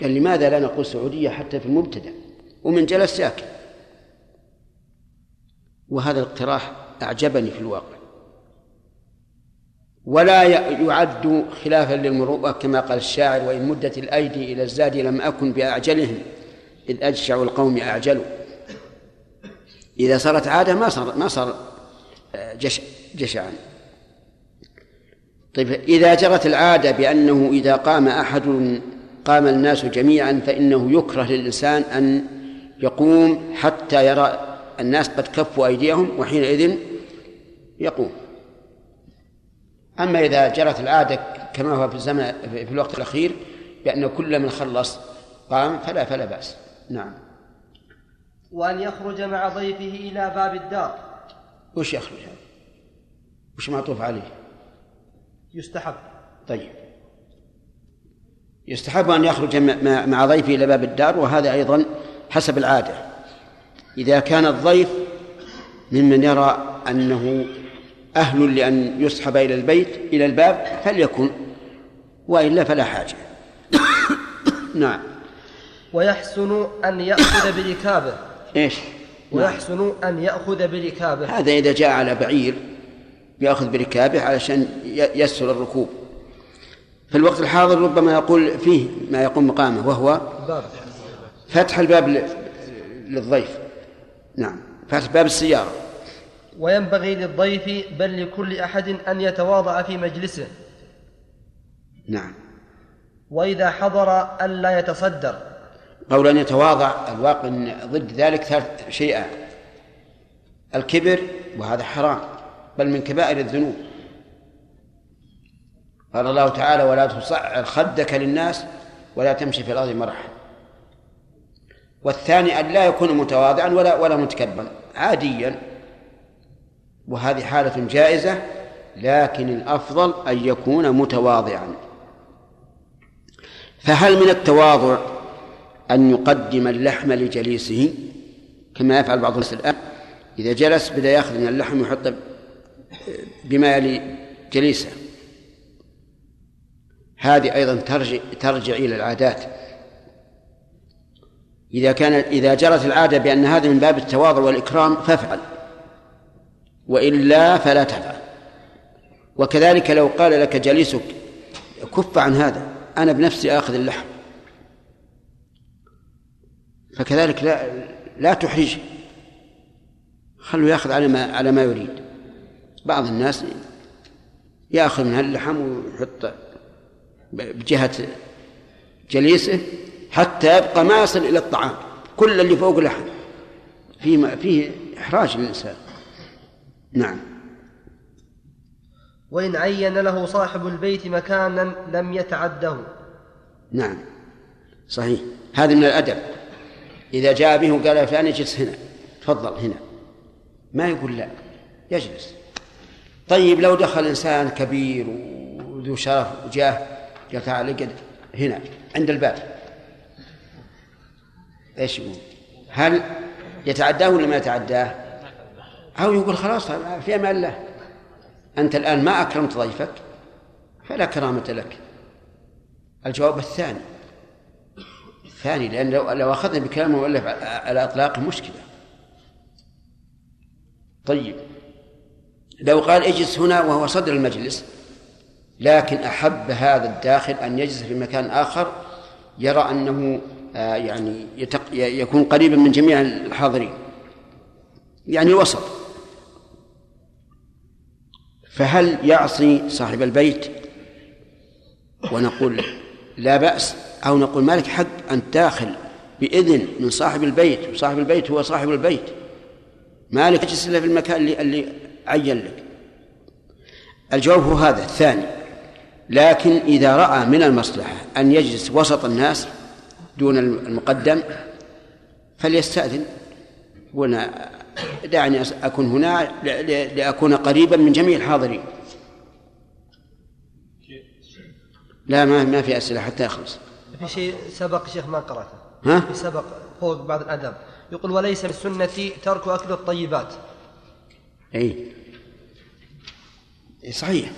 قال لماذا لا نقول سعودية حتى في المبتدأ؟ ومن جلس ساكن. وهذا الاقتراح أعجبني في الواقع. ولا يعد خلافا للمروءة كما قال الشاعر وإن مدت الأيدي إلى الزاد لم أكن بأعجلهم إذ أجشع القوم أعجلوا. إذا صارت عادة ما صار ما صار آه، جش جشعا. طيب إذا جرت العادة بأنه إذا قام أحد قام الناس جميعا فإنه يكره للإنسان أن يقوم حتى يرى الناس قد كفوا أيديهم وحينئذ يقوم. أما إذا جرت العادة كما هو في الزمن في الوقت الأخير بأن كل من خلص قام فلا فلا بأس. نعم. وأن يخرج مع ضيفه إلى باب الدار. وش يخرج؟ هذا؟ وش معطوف عليه؟ يستحب. طيب. يستحب أن يخرج مع ضيفه إلى باب الدار وهذا أيضا حسب العادة. إذا كان الضيف ممن يرى أنه أهل لأن يسحب إلى البيت إلى الباب فليكن وإلا فلا حاجة. [COUGHS] نعم. ويحسن أن يأخذ بركابه. إيش؟ ويحسن أن يأخذ بركابه. هذا إذا جاء على بعير يأخذ بركابه علشان يسهل الركوب. في الوقت الحاضر ربما يقول فيه ما يقوم مقامه وهو فتح الباب للضيف. نعم. فتح باب السيارة. وينبغي للضيف بل لكل أحد أن يتواضع في مجلسه. نعم. وإذا حضر ألا يتصدر. قول أن يتواضع الواقع ضد ذلك ثلاث شيئان الكبر وهذا حرام بل من كبائر الذنوب. قال الله تعالى ولا تصعر خدك للناس ولا تمشي في الأرض مرحا. والثاني أن لا يكون متواضعا ولا ولا متكبرا عاديا. وهذه حالة جائزة لكن الأفضل أن يكون متواضعا. فهل من التواضع أن يقدم اللحم لجليسه؟ كما يفعل بعض الناس الآن. إذا جلس بدأ يأخذ من اللحم ويحط بما يلي جليسه. هذه أيضا ترجع ترجع إلى العادات. إذا كانت إذا جرت العادة بأن هذا من باب التواضع والإكرام فافعل. وإلا فلا تفعل. وكذلك لو قال لك جليسك كف عن هذا أنا بنفسي آخذ اللحم. فكذلك لا لا تحرجه خلوا يأخذ على ما على ما يريد. بعض الناس يأخذ من اللحم ويحط بجهة جليسه حتى يبقى ما يصل إلى الطعام. كل اللي فوق لحم. فيه فيه إحراج للإنسان. نعم. وإن عين له صاحب البيت مكانا لم يتعده. نعم. صحيح. هذا من الأدب. إذا جاء به وقال يا فلان اجلس هنا. تفضل هنا. ما يقول لا. يجلس. طيب لو دخل إنسان كبير وذو شرف وجاه قال تعال اقعد هنا عند الباب. إيش يقول؟ هل يتعداه ولا ما يتعداه؟ أو يقول خلاص في أمان الله أنت الآن ما أكرمت ضيفك فلا كرامة لك. الجواب الثاني. الثاني لأن لو, لو أخذنا بكلام المؤلف على إطلاق مشكلة. طيب. لو قال اجلس هنا وهو صدر المجلس لكن أحب هذا الداخل أن يجلس في مكان آخر يرى أنه يعني يتق... يكون قريبا من جميع الحاضرين. يعني الوسط. فهل يعصي صاحب البيت ونقول لا بأس أو نقول ما لك حق أن داخل بإذن من صاحب البيت وصاحب البيت هو صاحب البيت. ما لك تجلس إلا في المكان اللي, اللي عين لك. الجواب هو هذا الثاني. لكن إذا رأى من المصلحة أن يجلس وسط الناس دون المقدم فليستأذن. هنا دعني أكون هنا لأكون قريبا من جميع الحاضرين. لا ما ما في أسئلة حتى يخلص. في شيء سبق شيخ ما قرأته؟ ها؟ في سبق فوق بعض الأدب. يقول وليس من السنة ترك أكل الطيبات. أي صحيح.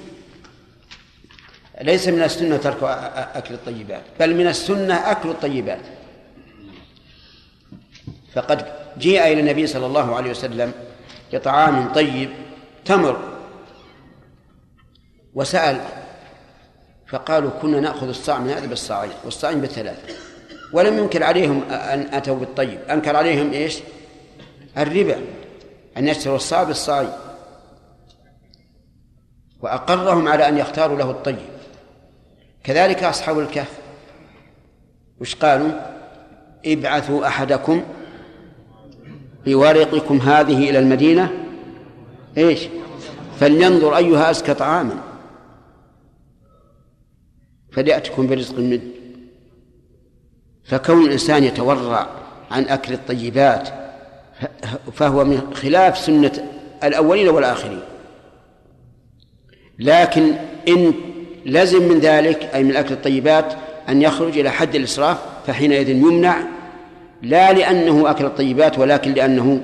ليس من السنة ترك أكل الطيبات بل من السنة أكل الطيبات. فقد جيء إلى النبي صلى الله عليه وسلم بطعام طيب تمر وسأل فقالوا كنا نأخذ الصاع من هذا بالصاعين والصاعين بالثلاثة ولم ينكر عليهم أن أتوا بالطيب أنكر عليهم إيش؟ الربا أن يشتروا الصاع بالصاعين. وأقرهم على أن يختاروا له الطيب. كذلك أصحاب الكهف. وش قالوا؟ ابعثوا أحدكم بورقكم هذه إلى المدينة. إيش؟ فلينظر أيها أزكى طعاما. فليأتكم برزق منه. فكون الإنسان يتورع عن أكل الطيبات فهو من خلاف سنة الأولين والآخرين. لكن إن لزم من ذلك أي من أكل الطيبات أن يخرج إلى حد الإسراف فحينئذ يمنع لا لأنه أكل الطيبات ولكن لأنه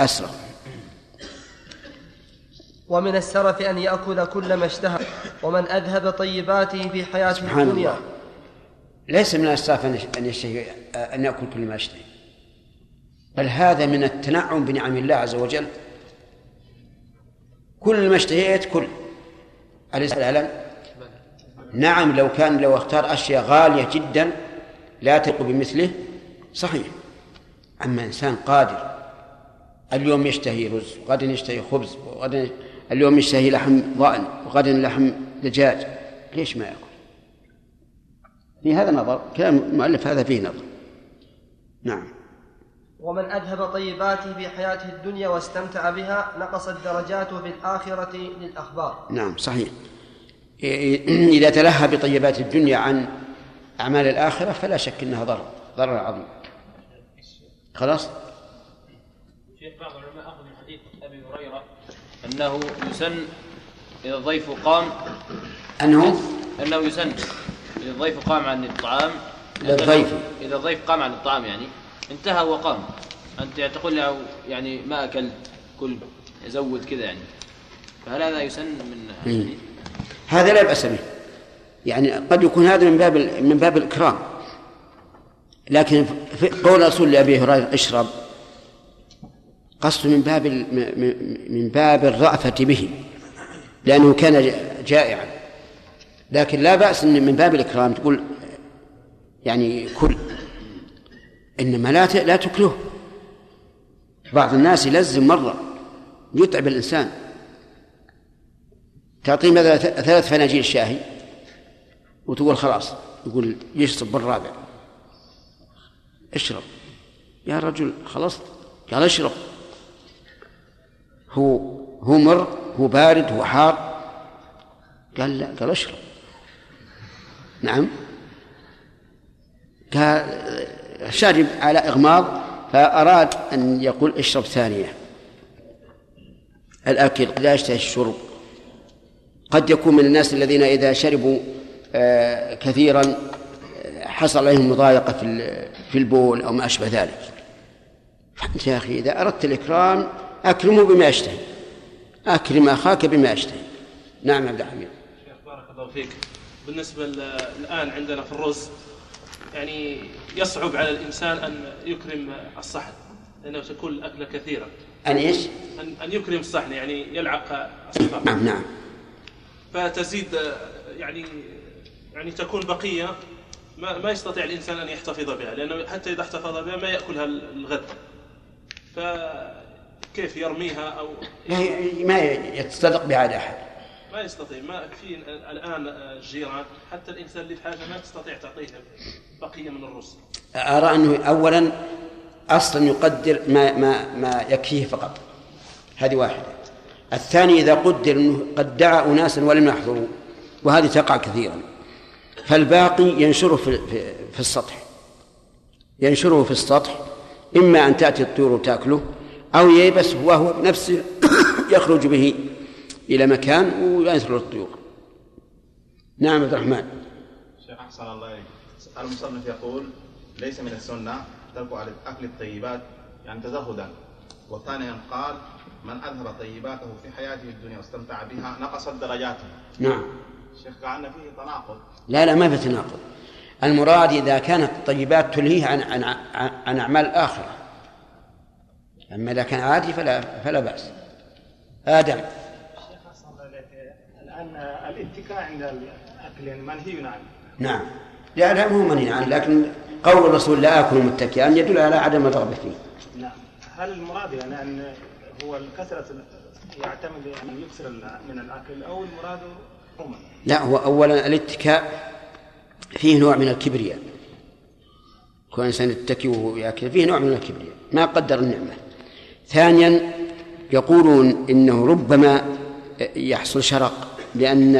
أسرف. ومن السرف أن يأكل كل ما اشتهى ومن أذهب طيباته في حياته سبحان الدنيا. الله ليس من الإسراف أن يشتهي أن يأكل كل ما يشتهي بل هذا من التنعم بنعم الله عز وجل. كل ما اشتهيت كل. أليس لا نعم لو كان لو اختار أشياء غالية جدا لا تليق بمثله صحيح. أما إنسان قادر اليوم يشتهي رز وغدا يشتهي خبز وغدا اليوم يشتهي لحم ضأن وغدا لحم دجاج ليش ما يأكل؟ في هذا نظر كلام المؤلف هذا فيه نظر. نعم. ومن أذهب طيباته في حياته الدنيا واستمتع بها نقصت درجاته في الآخرة للأخبار. نعم صحيح. إذا تلهى بطيبات الدنيا عن أعمال الآخرة فلا شك أنها ضرر ضرر عظيم. خلاص؟ شيخ بعض العلماء أخذ من حديث أبي هريرة أنه يسن إذا الضيف قام أنه؟ أنه يسن إذا الضيف قام عن الطعام. للضيف. إذا الضيف قام عن الطعام يعني. انتهى وقام. أنت تقول له يعني ما أكلت كل زود كذا يعني. فهل هذا يسن من مم. هذا لا بأس به. يعني قد يكون هذا من باب من باب الإكرام. لكن قول الرسول لأبي هريرة اشرب. قصد من باب من باب الرأفة به لأنه كان جائعا. لكن لا بأس إن من باب الإكرام تقول يعني كل. إنما لا لا تكله بعض الناس يلزم مرة يتعب الإنسان. تعطيه مثلا ثلاث فناجيل شاهي وتقول خلاص يقول يشرب بالرابع اشرب. يا رجل خلصت. قال اشرب. هو هو مر هو بارد هو حار. قال لا قال اشرب. نعم. قال شرب على إغماض فأراد أن يقول اشرب ثانية. الأكل لا يشتهي الشرب. قد يكون من الناس الذين إذا شربوا آه، كثيرا آه، حصل عليهم مضايقة في في البول أو ما أشبه ذلك. فأنت يا أخي إذا أردت الإكرام أكرمه بما يشتهي. أكرم أخاك بما يشتهي. نعم عبد الحميد. شيخ بارك الله فيك. بالنسبة الآن عندنا في الرز يعني يصعب على الإنسان أن يكرم الصحن لأنه تكون الأكلة كثيرة. أن إيش؟ أن, أن يكرم الصحن يعني يلعق الصحن نعم نعم. فتزيد يعني يعني تكون بقية. ما ما يستطيع الإنسان أن يحتفظ بها لأنه حتى إذا احتفظ بها ما يأكلها الغد. فكيف يرميها أو لا ما يتصدق بها على أحد. ما يستطيع. ما في الآن الجيران حتى الإنسان اللي في حاجة ما تستطيع تعطيه بقية من الرز. أرى أنه أولا أصلا يقدر ما ما ما يكفيه فقط. هذه واحدة. الثاني إذا قدر أنه قد دعا أناسا ولم يحضروا وهذه تقع كثيرا. فالباقي ينشره في, في, السطح. ينشره في السطح إما أن تأتي الطيور وتأكله أو ييبس وهو بنفسه [COUGHS] يخرج به إلى مكان وينثر الطيور نعم عبد الرحمن. شيخ أحسن الله إليك. المصنف يقول ليس من السنة ترك أكل الطيبات يعني تزهدا. وثانيا قال من أظهر طيباته في حياته الدنيا واستمتع بها نقصت درجاته نعم. شيخ كأن فيه تناقض. لا لا ما في تناقض. المراد إذا كانت الطيبات تلهيه عن عن عن أعمال الآخرة أما إذا كان عادي فلا فلا بأس. آدم. الآن الاتكاء عند الأكل يعني منهي عنه نعم. لا لا مو منهي عنه لكن قول الرسول لا آكل متكئا يدل على عدم الرغبة فيه. نعم. هل المراد يعني أن هو الكثرة يعتمد أن يكثر من الأكل أو المراد عموما لا هو أولا الاتكاء فيه نوع من الكبرياء. كون الإنسان يتكي وهو يأكل فيه نوع من الكبرياء ما قدر النعمة. ثانيا يقولون إنه ربما يحصل شرق لأن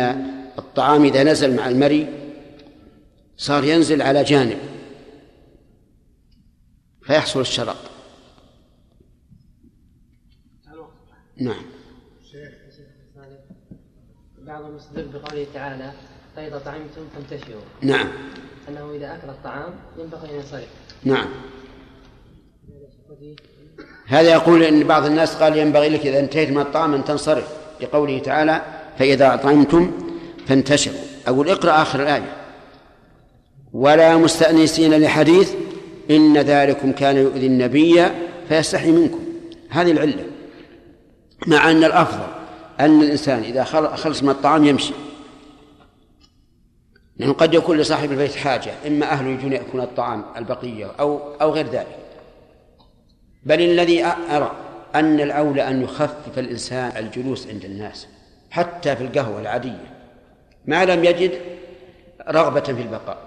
الطعام إذا نزل مع المري صار ينزل على جانب فيحصل الشرق. نعم. بعض المستدل بقوله تعالى فإذا طعمتم فانتشروا. نعم. أنه إذا أكل الطعام ينبغي أن ينصرف نعم. هذا يقول إن بعض الناس قال ينبغي لك إذا انتهيت من الطعام أن تنصرف. لقوله تعالى فإذا اطعمتم فانتشروا. أقول اقرأ آخر الآية. ولا مستأنسين لحديث إن ذلكم كان يؤذي النبي فيستحي منكم. هذه العلة. مع أن الأفضل أن الإنسان إذا خلص من الطعام يمشي. لأنه قد يكون لصاحب البيت حاجة إما أهله يجون يأكلون الطعام البقية أو أو غير ذلك. بل الذي أرى أن الأولى أن يخفف الإنسان الجلوس عند الناس حتى في القهوة العادية. ما لم يجد رغبة في البقاء.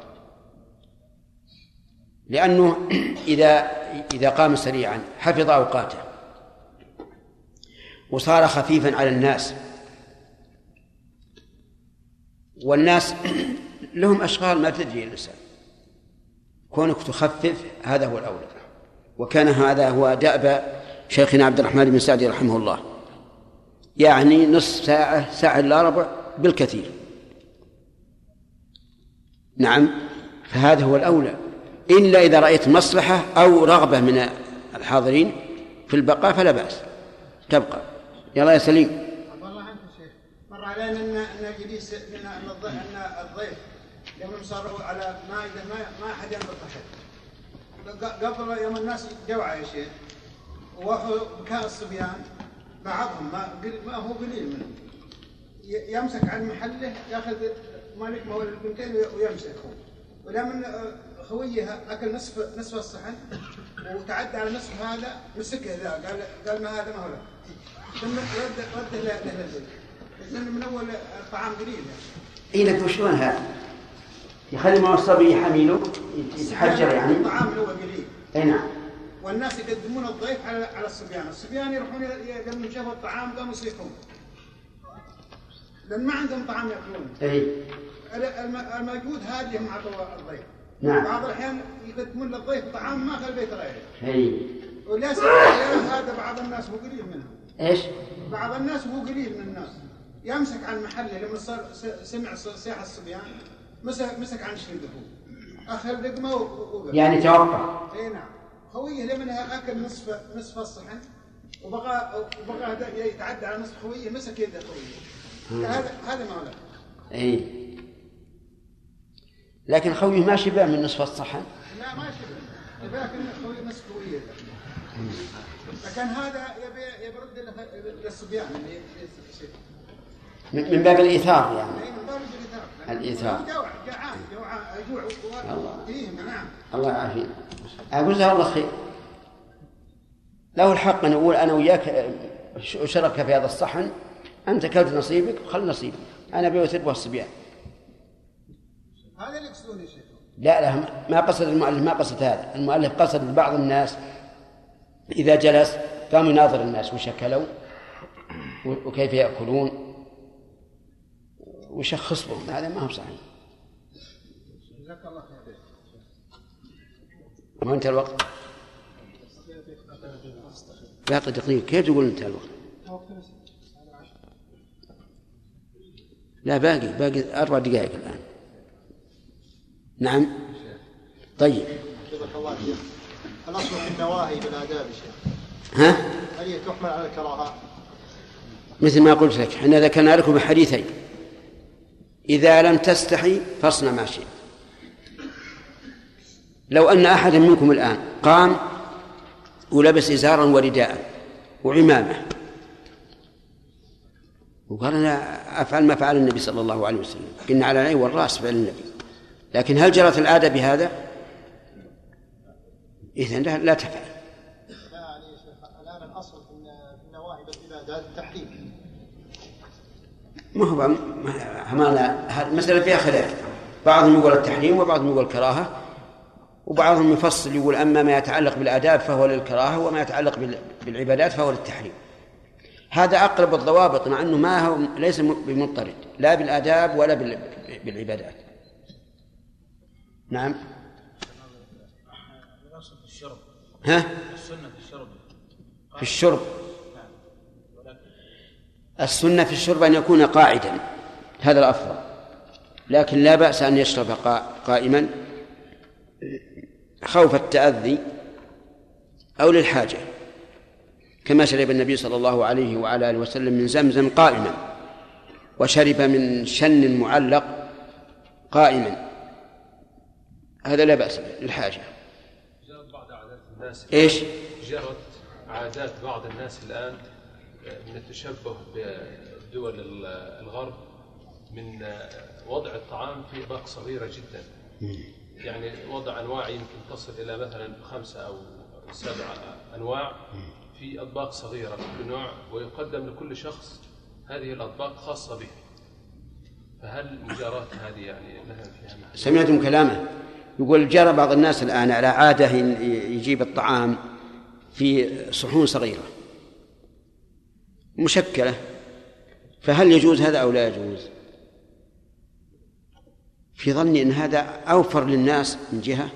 لأنه [CLEARS THROAT] إذا إذا قام سريعا حفظ أوقاته. وصار خفيفا على الناس. والناس [CLEARS THROAT] لهم أشغال ما تدري الإنسان. كونك تخفف هذا هو الأولى وكان هذا هو دأب شيخنا عبد الرحمن بن سعدي رحمه الله. يعني نصف ساعة ساعة إلا ربع بالكثير. نعم فهذا هو الأولى. إلا إذا رأيت مصلحة أو رغبة من الحاضرين في البقاء فلا بأس. تبقى. يلا يا سليم. والله أنت شيخ. مر علينا أن أن الجليس أن الضيف يوم صاروا على مائدة ما ما أحد ينبط أحد قبل يوم الناس جوعة يا شيخ. وكان الصبيان بعضهم ما ما هو قليل منهم. يمسك عن محله يأخذ مالك مول البنتين ويمسكهم. ولما خويه أكل نصف نصف الصحن وتعدى على نصف هذا مسكه ذا قال قال ما هذا ما هو له. ثم رد رده لاهل البيت من اول الطعام قليل اي لك وشلون هذا؟ يخلي ما الصبي يحمله يتحجر يعني الطعام هو قليل اي نعم والناس يقدمون الضيف على على الصبيان، الصبيان يروحون لما شافوا الطعام قاموا يصيحون. لأن ما عندهم طعام يأكلون. اي الموجود هذا هم عطوا الضيف. نعم. بعض الأحيان يقدمون للضيف طعام ما في البيت غيره اي وللأسف هذا بعض الناس مو قليل منهم إيش؟ بعض الناس مو قليل من الناس. يمسك عن محله لما صار سمع صياح الصبيان مسك مسك عن شنقه أخذ لقمة وقف يعني توقع. إي نعم. خويه لمن أكل نصف نصف الصحن وبغى هذا يتعدى على نصف خويه مسك يده خويه هذا هذا ما له. إي. لكن خويه ما شبع من نصف الصحن. لا ما شبه لكن خويه مسك خويه لكن هذا يبي للصبيان اللي يصير من من باب الإيثار يعني. أي من باب الإيثار. جوع جوع الله. نعم. الله يعافينا أقول جزاه الله خير. له الحق أن يقول أنا وياك اشرك في هذا الصحن. أنت كلت نصيبك خل نصيبي أنا بيوثر والصبيان هذا اللي يقصدون يا شيخ. لا لا ما قصد المؤلف ما قصد هذا. المؤلف قصد بعض الناس إذا جلس قام يناظر الناس وش أكلوا وكيف يأكلون ويشخص بهم. هذا ما هو صحيح. ما انتهى الوقت؟ باقي دقيقة. كيف تقول انتهى الوقت؟ لا باقي باقي أربع دقائق الآن. نعم. طيب. الأصل في النواهي شيخ. ها؟ هل هي تحمل على الكراهة؟ مثل ما قلت لك إحنا ذكرنا لكم بحديثين. إذا لم تستحي فاصنع ما شئت. لو أن أحدا منكم الآن قام ولبس إزارا ورداء وعمامة وقال أنا أفعل ما فعل النبي صلى الله عليه وسلم إن على العين والرأس فعل النبي. لكن هل جرت العادة بهذا؟ إذن لا, لا تفعل. الان الاصل في الن- في النواهي بالعبادات التحريم ما هو المسألة فيها خلاف. بعضهم يقول التحريم وبعضهم يقول الكراهة وبعضهم يفصل يقول أما ما يتعلق بالآداب فهو للكراهة وما يتعلق بال- بالعبادات فهو للتحريم. هذا أقرب الضوابط مع أنه ما هو ليس بمضطرد لا بالآداب ولا بال- بالعبادات. نعم؟ ها؟ السنة في الشرب. في الشرب. السنة في الشرب أن يكون قاعدا. هذا الأفضل. لكن لا بأس أن يشرب قا- قائما خوف التأذي أو للحاجة. كما شرب النبي صلى الله عليه وعلى آله وسلم من زمزم قائما وشرب من شن معلق قائما. هذا لا بأس به للحاجة. الناس إيش؟ جرت عادات بعض الناس الآن من التشبه بدول ال- الغرب من وضع الطعام في أطباق صغيرة جدا. يعني وضع أنواع يمكن تصل إلى مثلا خمسة أو سبع أنواع في أطباق صغيرة كل نوع ويقدم لكل شخص هذه الأطباق خاصة به. فهل مجاراة هذه يعني لها فيها محل؟ سمعتم كلامه؟ يقول جرى بعض الناس الآن على عادة يجيب الطعام في صحون صغيرة مشكلة فهل يجوز هذا أو لا يجوز؟ في ظني أن هذا أوفر للناس من جهة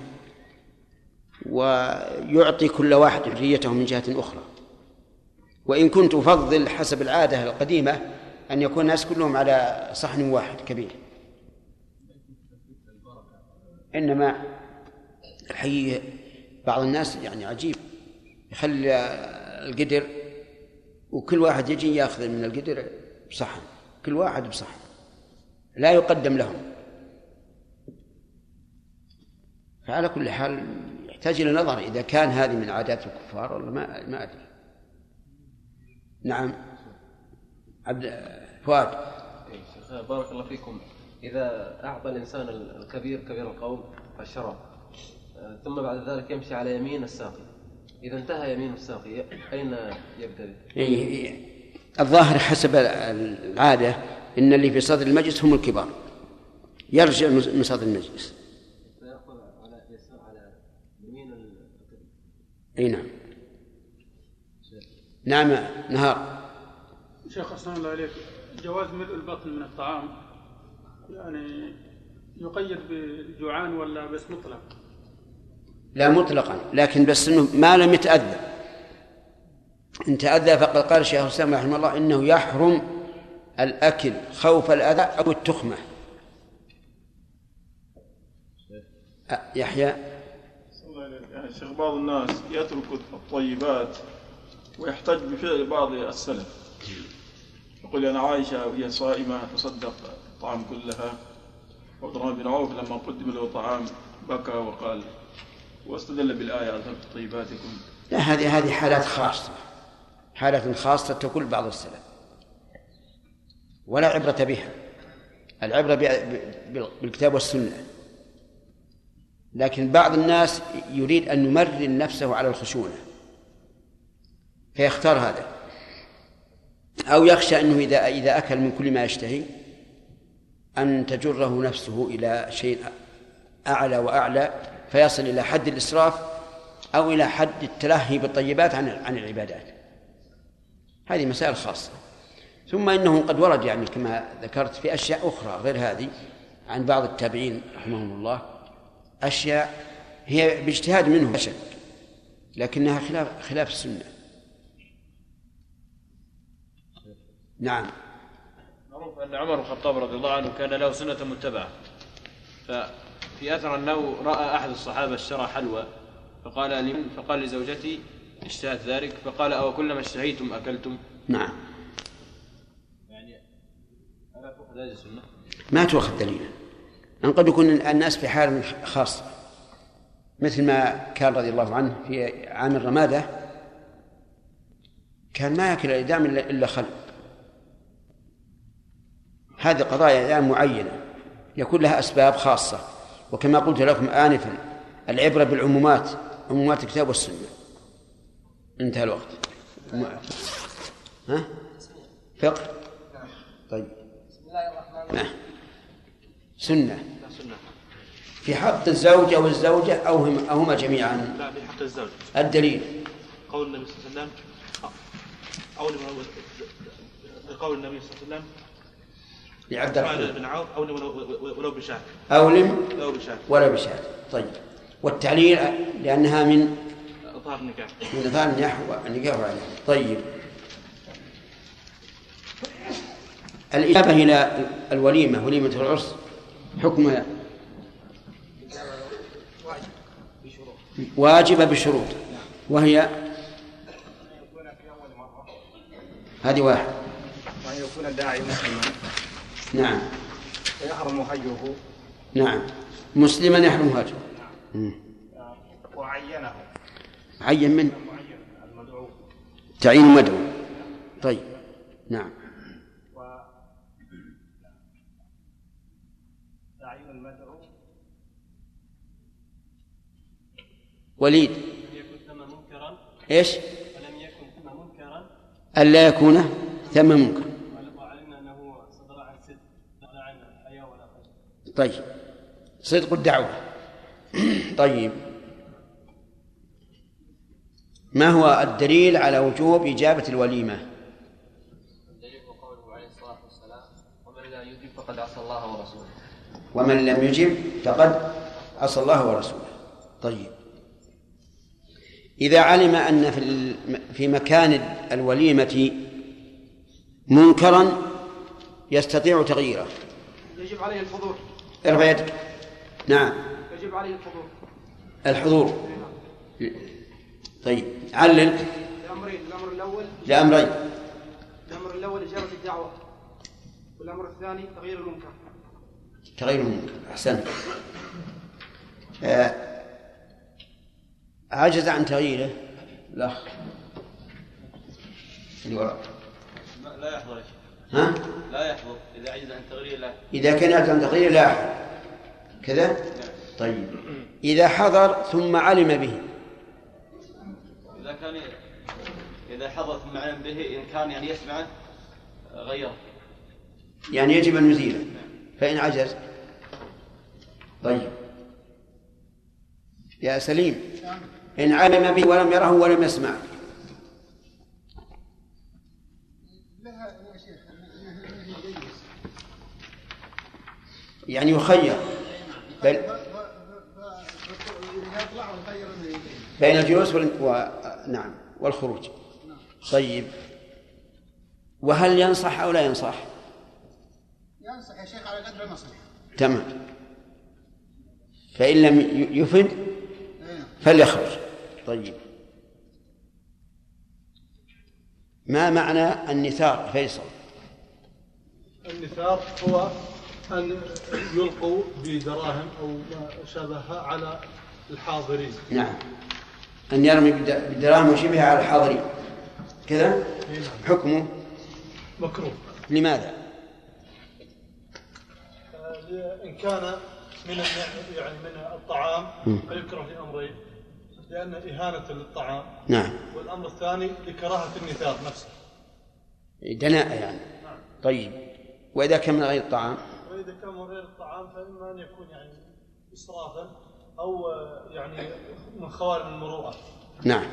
ويعطي كل واحد حريته من جهة أخرى. وإن كنت أفضل حسب العادة القديمة أن يكون الناس كلهم على صحن واحد كبير. إنما الحقيقة بعض الناس يعني عجيب يخلي القدر وكل واحد يجي ياخذ من القدر بصحن كل واحد بصحن لا يقدم لهم. فعلى كل حال يحتاج إلى نظر إذا كان هذه من عادات الكفار ولا ما ما أدري. نعم. عبد فؤاد. شيخ بارك الله فيكم. إذا أعطى الإنسان الكبير كبير القوم الشراب آه، ثم بعد ذلك يمشي على يمين الساقي. إذا انتهى يمين الساقي أين يبتدئ؟ إيه، الظاهر حسب العادة إن اللي في صدر المجلس هم الكبار. يرجع من صدر المجلس. فيأخذ على يسار على يمين الكبير. أي نعم. نعم نهار. شيخ أحسن الله عليك جواز ملء البطن من الطعام. يعني يقيد بجوعان ولا بس مطلق؟ لا مطلقا لكن بس إنه ما لم يتأذى. إن تأذى فقد قال الشيخ الإسلام رحمه الله إنه يحرم الأكل خوف الأذى أو التخمة. أ- يحيى؟ يعني شيخ بعض الناس يترك الطيبات ويحتج بفعل بعض السلف. يقول أنا عائشة وهي صائمة تصدق. الطعام كلها. وعبد الرحمن بن عوف لما قدم له طعام بكى وقال واستدل بالآية أذهبت طيباتكم. لا هذه هذه حالات خاصة. حالة خاصة تقول بعض السلف. ولا عبرة بها. العبرة بالكتاب والسنة. لكن بعض الناس يريد أن يمرن نفسه على الخشونة. فيختار هذا. أو يخشى أنه إذا إذا أكل من كل ما يشتهي. أن تجره نفسه إلى شيء أعلى وأعلى فيصل إلى حد الإسراف أو إلى حد التلهي بالطيبات عن عن العبادات. هذه مسائل خاصة. ثم إنه قد ورد يعني كما ذكرت في أشياء أخرى غير هذه عن بعض التابعين رحمهم الله. أشياء هي باجتهاد منهم لا شك لكنها خلاف خلاف السنة. نعم. معروف أن عمر بن الخطاب رضي الله عنه كان له سنة متبعة. ففي أثر أنه رأى أحد الصحابة اشترى حلوى فقال لمن فقال لزوجتي اشتهت ذلك؟ فقال أو كلما اشتهيتم أكلتم. نعم. يعني ألا تؤخذ هذه السنة؟ ما تؤخذ دليلا أن قد يكون الناس في حال خاصة مثل ما كان رضي الله عنه في عام الرمادة كان ما يأكل الإدام إلا إلا خل. هذه قضايا إدام معينة يكون لها أسباب خاصة. وكما قلت لكم آنفا العبرة بالعمومات عمومات الكتاب والسنة. انتهى الوقت. ها؟ فقه؟ طيب. بسم الله الرحمن نعم. سنة. في حق الزوج أو الزوجة أو هم أو هما جميعا؟ لا بحق الزوج. الدليل. قول النبي صلى الله عليه وسلم قول النبي صلى الله عليه وسلم لعبد الرحمن. بن عوف أو ولو ولو بشاة أولم لو بشاة ولا بشاة طيب. والتعليل لأنها من إطهار النكاح. من إظهار النحو النكاح عليه طيب. الإجابة إلى الوليمة وليمة العرس حكمها واجبة بشروط. وهي هذه واحد. وأن يكون الداعي مسلما. نعم. فيحرم هجره. نعم. مسلما يحرم هاجره مم. وعينه. عين من؟ المدعو. تعيين مدعو. طيب. نعم. تعيين المدعو. وليد. إيش؟ ولم يكن ثم منكرا؟ ألا يكون ثم منكر وعلمنا انه صدر عن صدق ولا عن حياء ولا خير طيب. صدق الدعوة. [CLEARS THROAT] طيب. ما هو الدليل على وجوب إجابة الوليمة؟ الدليل هو قوله عليه الصلاة والسلام ومن لا يجب فقد عصى الله ورسوله. ومن لم يجب فقد عصى الله ورسوله. طيب. إذا علم أن في في مكان الوليمة منكرا يستطيع تغييره. يجب عليه الحضور. ارفع يدك نعم. يجب عليه الحضور. الحضور. طيب. علل. لأمرين. الأمر الأول. لأمرين. الأمر الأول إجابة الدعوة. والأمر الثاني تغيير المنكر. تغير المنكر. أحسنت آه، عجز عن تغييره؟ الأخ اللي وراء. لا يحضر يا شيخ. ها؟ لا يحضر إذا عجز عن تغيير لا إذا كان عن تغييره لا أحد كذا؟ طيب. إذا حضر ثم علم به. إذا كان إذا حضر ثم علم به إن كان يعني يسمعه غيره. يعني يجب أن يزيله فإن عجز. طيب. يا سليم. إن علم به ولم يره ولم يسمع لها يا شيخ يعني يخير. من بين الجلوس وال... و... نعم والخروج. طيب. وهل ينصح أو لا ينصح؟ ينصح يا شيخ على قدر المصلحة تمام. فإن لم يفد فليخرج. طيب. ما معنى النثار فيصل؟ النثار هو أن يلقوا بدراهم أو ما شابهها على الحاضرين؟ نعم. أن يرمي بد- بالدراهم وشبهها على الحاضرين. كذا؟ نعم. حكمه مكروه. لماذا؟ إن كان من يعني من الطعام. فيكره لأمرين. لأن إهانة للطعام. نعم. والأمر الثاني لكراهة النثار نفسه. دناءة يعني. طيب. وإذا كان من غير الطعام غير الطعام فإما أن يكون يعني إسرافا أو آه، يعني من خوارم المروءة نعم.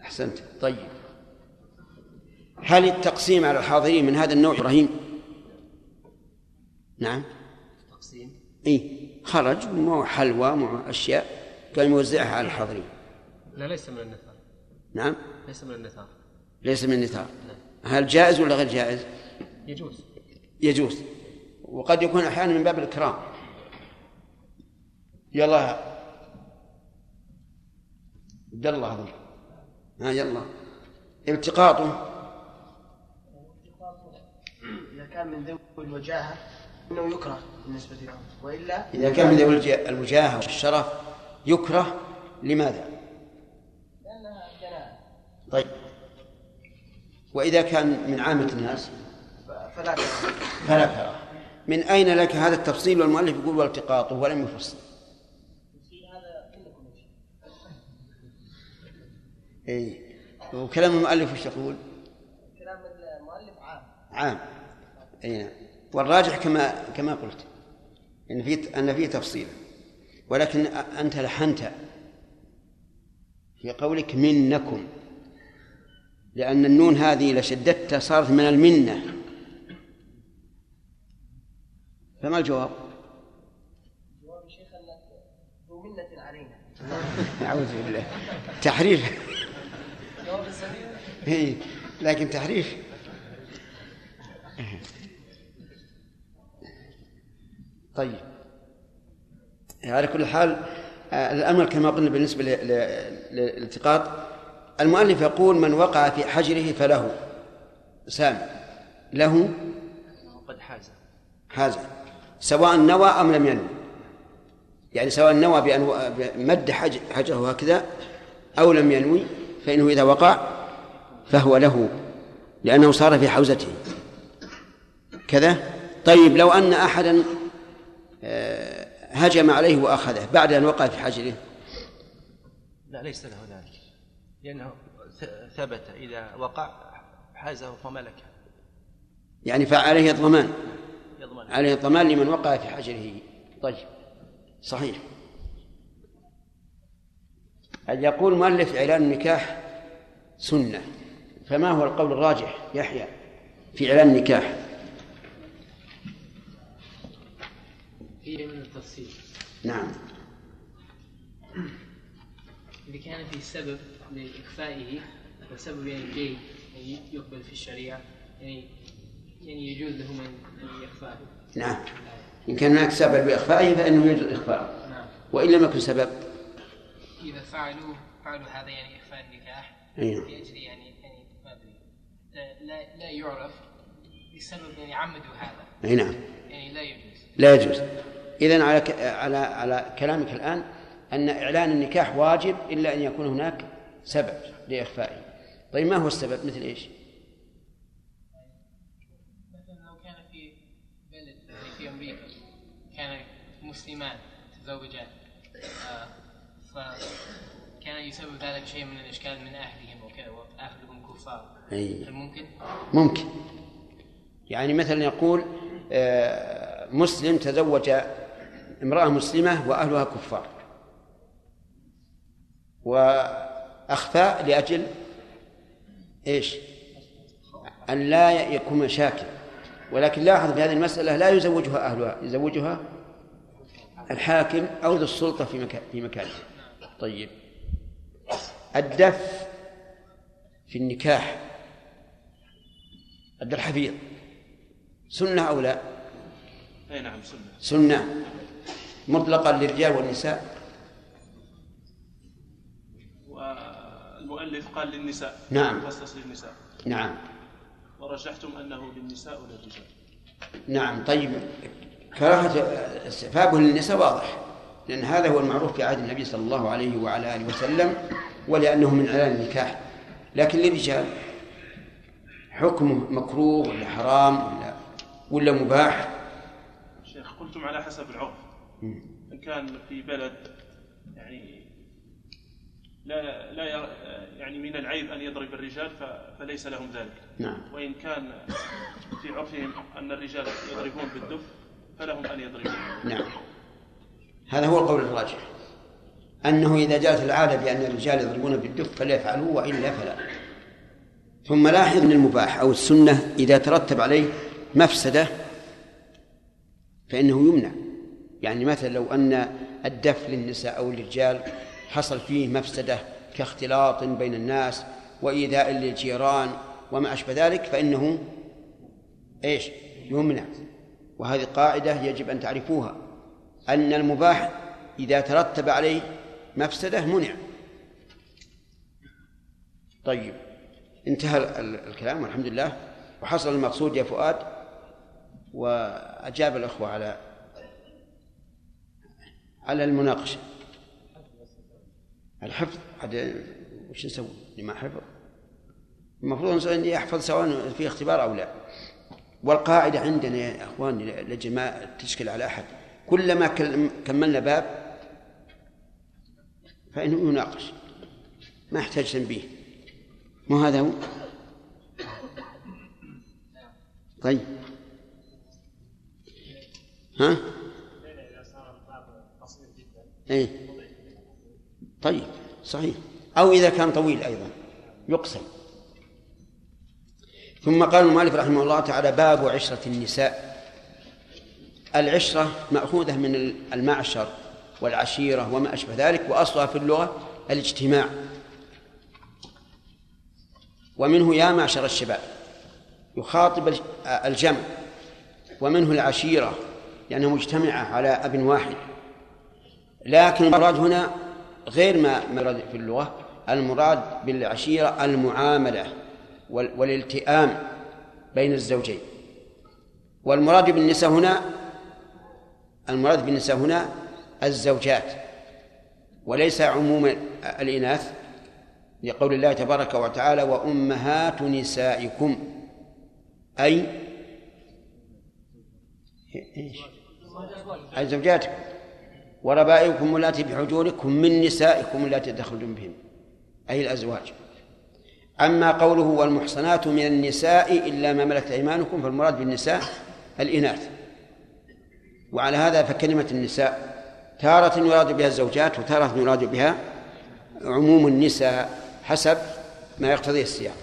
أحسنت. طيب. هل التقسيم على الحاضرين من هذا النوع إبراهيم؟ نعم. تقسيم إي خرج مع حلوى مع أشياء كان يوزعها على الحاضرين. لا ليس من النثار. نعم. ليس من النثار. ليس من النثار. هل جائز ولا غير جائز؟ يجوز. يجوز. وقد يكون أحيانا من باب الإكرام. يلا. عبد الله أظن ها يلا. التقاطه إذا كان من ذوي الوجاهة أنه يكره بالنسبة لهم وإلا إذا كان من ذوي الوجاهة والشرف يكره. لماذا؟ لأنها جناح. طيب. وإذا كان من عامة الناس فلا كراهة فلا كراهة من أين لك هذا التفصيل والمؤلف يقول والتقاطه ولم يفصل. إيه. وكلام المؤلف وش يقول؟ كلام المؤلف عام. عام. أي نعم والراجح كما كما قلت إن في أن في تفصيل. ولكن أنت لحنت في قولك منكم لأن النون هذه اذا شددتها صارت من المنة. فما الجواب؟ جواب الشيخ أنك ذو منة علينا. اعوذ بالله. تحريف جواب سليم إيه، لكن تحريف طيب. على كل حال آه، الأمر كما قلنا بالنسبة ل- ل- للالتقاط المؤلف يقول من وقع في حجره فله. سام. له؟ قد حاز. حاز. سواء نوى أم لم ينوي يعني سواء نوى بأن مد حج حجره هكذا أو لم ينوي فإنه إذا وقع فهو له لأنه صار في حوزته. كذا؟ طيب لو أن أحدا آه، هجم عليه وأخذه بعد أن وقع في حجره؟ لا ليس له ذلك. لأنه ثبت إذا وقع حازه فملكه. يعني فعليه يضمن عليه الضمان لمن وقع في حجره. طيب. صحيح. يقول مؤلف إعلان النكاح سنة؟ فما هو القول الراجح يحيى في إعلان النكاح؟ فيه من التفصيل. نعم. إذا كان في سبب لإخفائه وسبب يعني جيد يعني يقبل في الشريعة يعني يعني يجوز له من أن يخفاه نعم. إن كان هناك سبب لإخفائه فإنه يجوز إخفاؤه نعم. وإن لم يكن سبب. إذا فعلوا فعلوا هذا يعني إخفاء النكاح أي نعم. لأجل يعني يعني ما لا- لا يعرف بسبب يعني عمدوا هذا. أي نعم. يعني لا يجوز. لا يجوز. إذن على ك- على على كلامك الآن أن إعلان النكاح واجب إلا أن يكون هناك سبب لإخفائه. طيب ما هو السبب؟ مثل إيش؟ مثلا لو كان في بلد يعني في أمريكا كان مسلمان تزوجان. فكان يسبب ذلك شيء من الإشكال من أهلهم وكذا وأهلهم كفار. أي. هل ممكن؟ ممكن. يعني مثلا يقول آه، مسلم تزوج امرأة مسلمة وأهلها كفار. وأخفاء لأجل إيش؟ أن لا يكون مشاكل. ولكن لاحظ في هذه المسألة لا يزوجها أهلها يزوجها الحاكم أو ذو السلطة في مكان في مكانه. طيب. الدف في النكاح. الدف الحفيظ سنة أو لا؟ أي نعم سنة. سنة. مطلقا للرجال والنساء؟ والمؤلف قال للنساء. نعم. خصص للنساء. نعم. ورجحتم أنه للنساء وللرجال نعم طيب. كراهة استحبابه للنساء واضح لأن هذا هو المعروف في عهد النبي صلى الله عليه وعلى آله وسلم ولأنه من إعلان النكاح. لكن للرجال حكمه مكروه ولا حرام ولا ولا مباح؟ شيخ قلتم على حسب العرف. إن كان في بلد يعني لا لا يعني من العيب أن يضرب الرجال فليس لهم ذلك. نعم. وإن كان في عرفهم أن الرجال يضربون بالدف فلهم أن يضربون نعم. هذا هو القول الراجح. أنه إذا جاءت العادة بأن الرجال يضربون بالدف فليفعلوا وإلا فلا. ثم لاحظ أن المباح أو السنة إذا ترتب عليه مفسدة فإنه يمنع. يعني مثلا لو أن الدف للنساء أو للرجال حصل فيه مفسدة كاختلاط بين الناس وإيذاء للجيران وما أشبه ذلك فإنه إيش؟ يمنع. وهذه قاعدة يجب أن تعرفوها أن المباح إذا ترتب عليه مفسدة منع. طيب انتهى ال- الكلام والحمد لله. وحصل المقصود يا فؤاد وأجاب الأخوة على على المناقشة. الحفظ عاد وش نسوي؟ اللي ما حفظ. المفروض أن يحفظ سواء في اختبار أو لا. والقاعدة عندنا يا أخوان لجماعة تشكل على أحد. كلما كل- كملنا باب فإنه يناقش. ما يحتاج تنبيه. مو هذا هو؟ طيب. ها؟ اذا صار الباب قصير جدا اي طيب. صحيح. أو إذا كان طويل أيضا. يقسم ثم قال المؤلف رحمه الله تعالى باب عشرة النساء. العشرة مأخوذة من المعشر والعشيرة وما أشبه ذلك وأصلها في اللغة الاجتماع. ومنه يا معشر الشباب يخاطب الج- الجمع. ومنه العشيرة لأنها مجتمعة على أب واحد. لكن المراد هنا غير ما مراد في اللغة المراد بالعشيرة المعاملة. والالتئام بين الزوجين. والمراد بالنساء هنا المراد بالنساء هنا الزوجات وليس عموم الإناث لقول الله تبارك وتعالى وأمهات نسائكم. أي؟ إيش؟ أي زوجاتكم. وربائبكم اللاتي بحجوركم من نسائكم اللاتي تدخلون بهن. أي الأزواج. أما قوله والمحصنات من النساء إلا ما ملكت أيمانكم فالمراد بالنساء الإناث. وعلى هذا فكلمة النساء تارة يراد بها الزوجات وتارة يراد بها عموم النساء حسب ما يقتضيه السياق.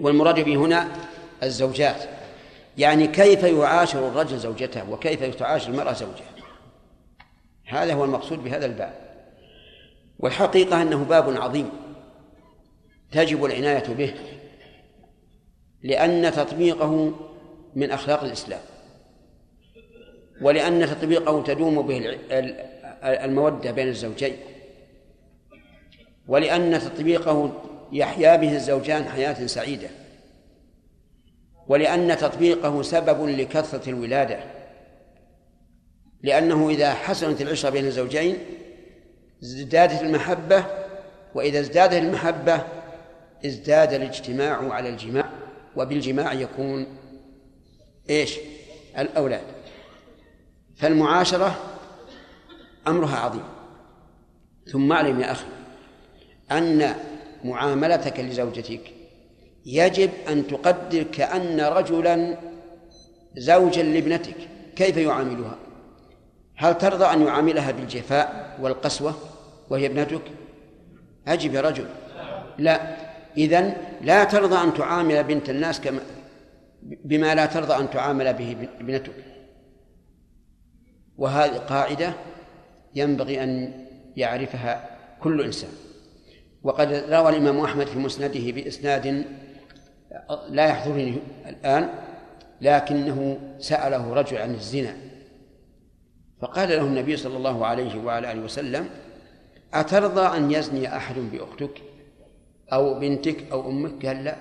والمراد به هنا الزوجات. يعني كيف يعاشر الرجل زوجته وكيف تعاشر المرأة زوجها؟ هذا هو المقصود بهذا الباب. والحقيقة أنه باب عظيم. تجب العناية به لأن تطبيقه من أخلاق الإسلام ولأن تطبيقه تدوم به المودة بين الزوجين ولأن تطبيقه يحيا به الزوجان حياة سعيدة ولأن تطبيقه سبب لكثرة الولادة لأنه إذا حسنت العشرة بين الزوجين ازدادت المحبة وإذا ازدادت المحبة ازداد الاجتماع على الجماع وبالجماع يكون إيش؟ الأولاد. فالمعاشرة أمرها عظيم. ثم اعلم يا أخي أن معاملتك لزوجتك يجب أن تقدر كأن رجلا زوجا لابنتك. كيف يعاملها؟ هل ترضى أن يعاملها بالجفاء والقسوة وهي ابنتك؟ أجب يا رجل. لا. إذن لا ترضى أن تعامل بنت الناس كما بما لا ترضى أن تعامل به ابنتك. وهذه قاعدة ينبغي أن يعرفها كل إنسان. وقد روى الإمام أحمد في مسنده بإسناد لا يحضرني الآن لكنه سأله رجل عن الزنا. فقال له النبي صلى الله عليه وعلى آله وسلم أترضى أن يزني أحد بأختك؟ أو بنتك أو أمك قال لا.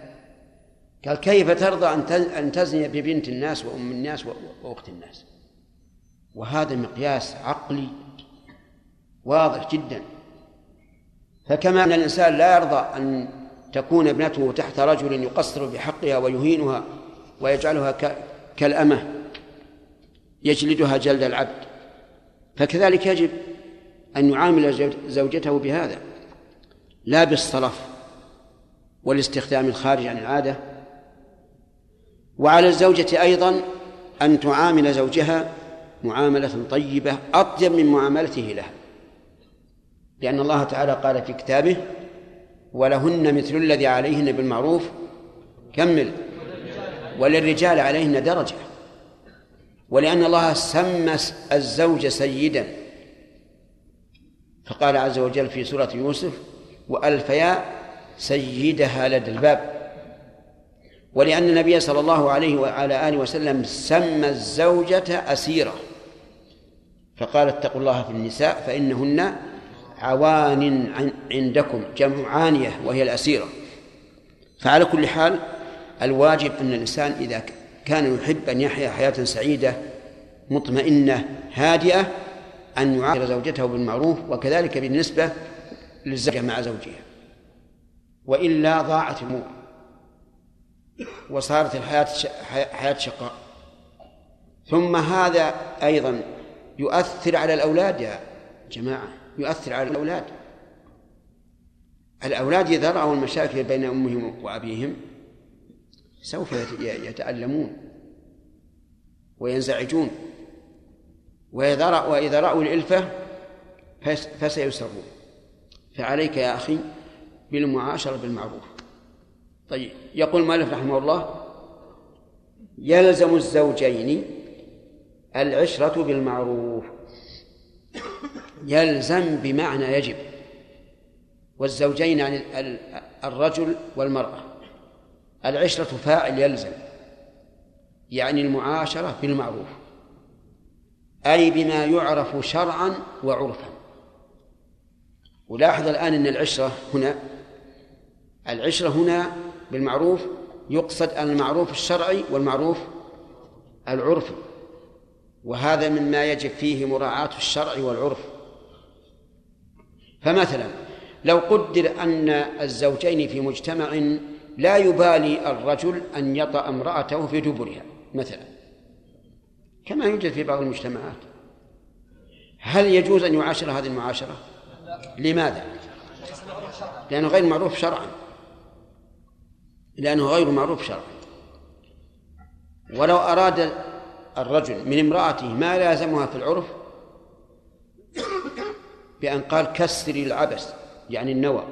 قال كيف ترضى أن تزني ببنت الناس وأم الناس وأخت الناس؟ وهذا مقياس عقلي واضح جدا. فكما أن الإنسان لا يرضى أن تكون ابنته تحت رجل يقصر بحقها ويهينها ويجعلها كالأمة يجلدها جلد العبد. فكذلك يجب أن يعامل زوجته بهذا لا بالصرف. والاستخدام الخارج عن العادة. وعلى الزوجة أيضا أن تعامل زوجها معاملة طيبة أطيب من معاملته لها. لأن الله تعالى قال في كتابه ولهن مثل الذي عليهن بالمعروف كمل. وللرجال عليهن درجة ولأن الله سمى الزوج سيدا. فقال عز وجل في سورة يوسف وألفيا سيدها لدى الباب. ولأن النبي صلى الله عليه وعلى آله وسلم سمى الزوجة أسيرة. فقال اتقوا الله في النساء فإنهن عوان عندكم جمع عانية وهي الأسيرة. فعلى كل حال الواجب أن الإنسان إذا كان يحب أن يحيا حياة سعيدة مطمئنة هادئة أن يعاشر زوجته بالمعروف وكذلك بالنسبة للزوجة مع زوجها. وإلا ضاعت الأمور. وصارت الحياة حياة شقاء. ثم هذا أيضا يؤثر على الأولاد يا جماعة. يؤثر على الأولاد. الأولاد إذا رأوا المشاكل بين أمهم وأبيهم. سوف يتألمون. وينزعجون. وإذا وإذا رأوا الإلفة فسيسرون. فعليك يا أخي بالمعاشرة بالمعروف. طيب يقول مالك رحمه الله يلزم الزوجين العشرة بالمعروف. يلزم بمعنى يجب. والزوجين يعني الرجل والمرأة. العشرة فاعل يلزم يعني المعاشرة بالمعروف. أي بما يعرف شرعا وعرفا. ولاحظ الآن أن العشرة هنا العشرة هنا بالمعروف يقصد المعروف الشرعي والمعروف العرفي وهذا مما يجب فيه مراعاة الشرع والعرف. فمثلا لو قدر أن الزوجين في مجتمع لا يبالي الرجل أن يطأ امرأته في دبرها مثلا. كما يوجد في بعض المجتمعات. هل يجوز أن يعاشر هذه المعاشرة؟ لماذا؟ لأنه غير معروف شرعا. لأنه غير معروف شرعا. ولو أراد الرجل من امرأته ما لازمها في العرف بأن قال كسري العبس يعني النوى.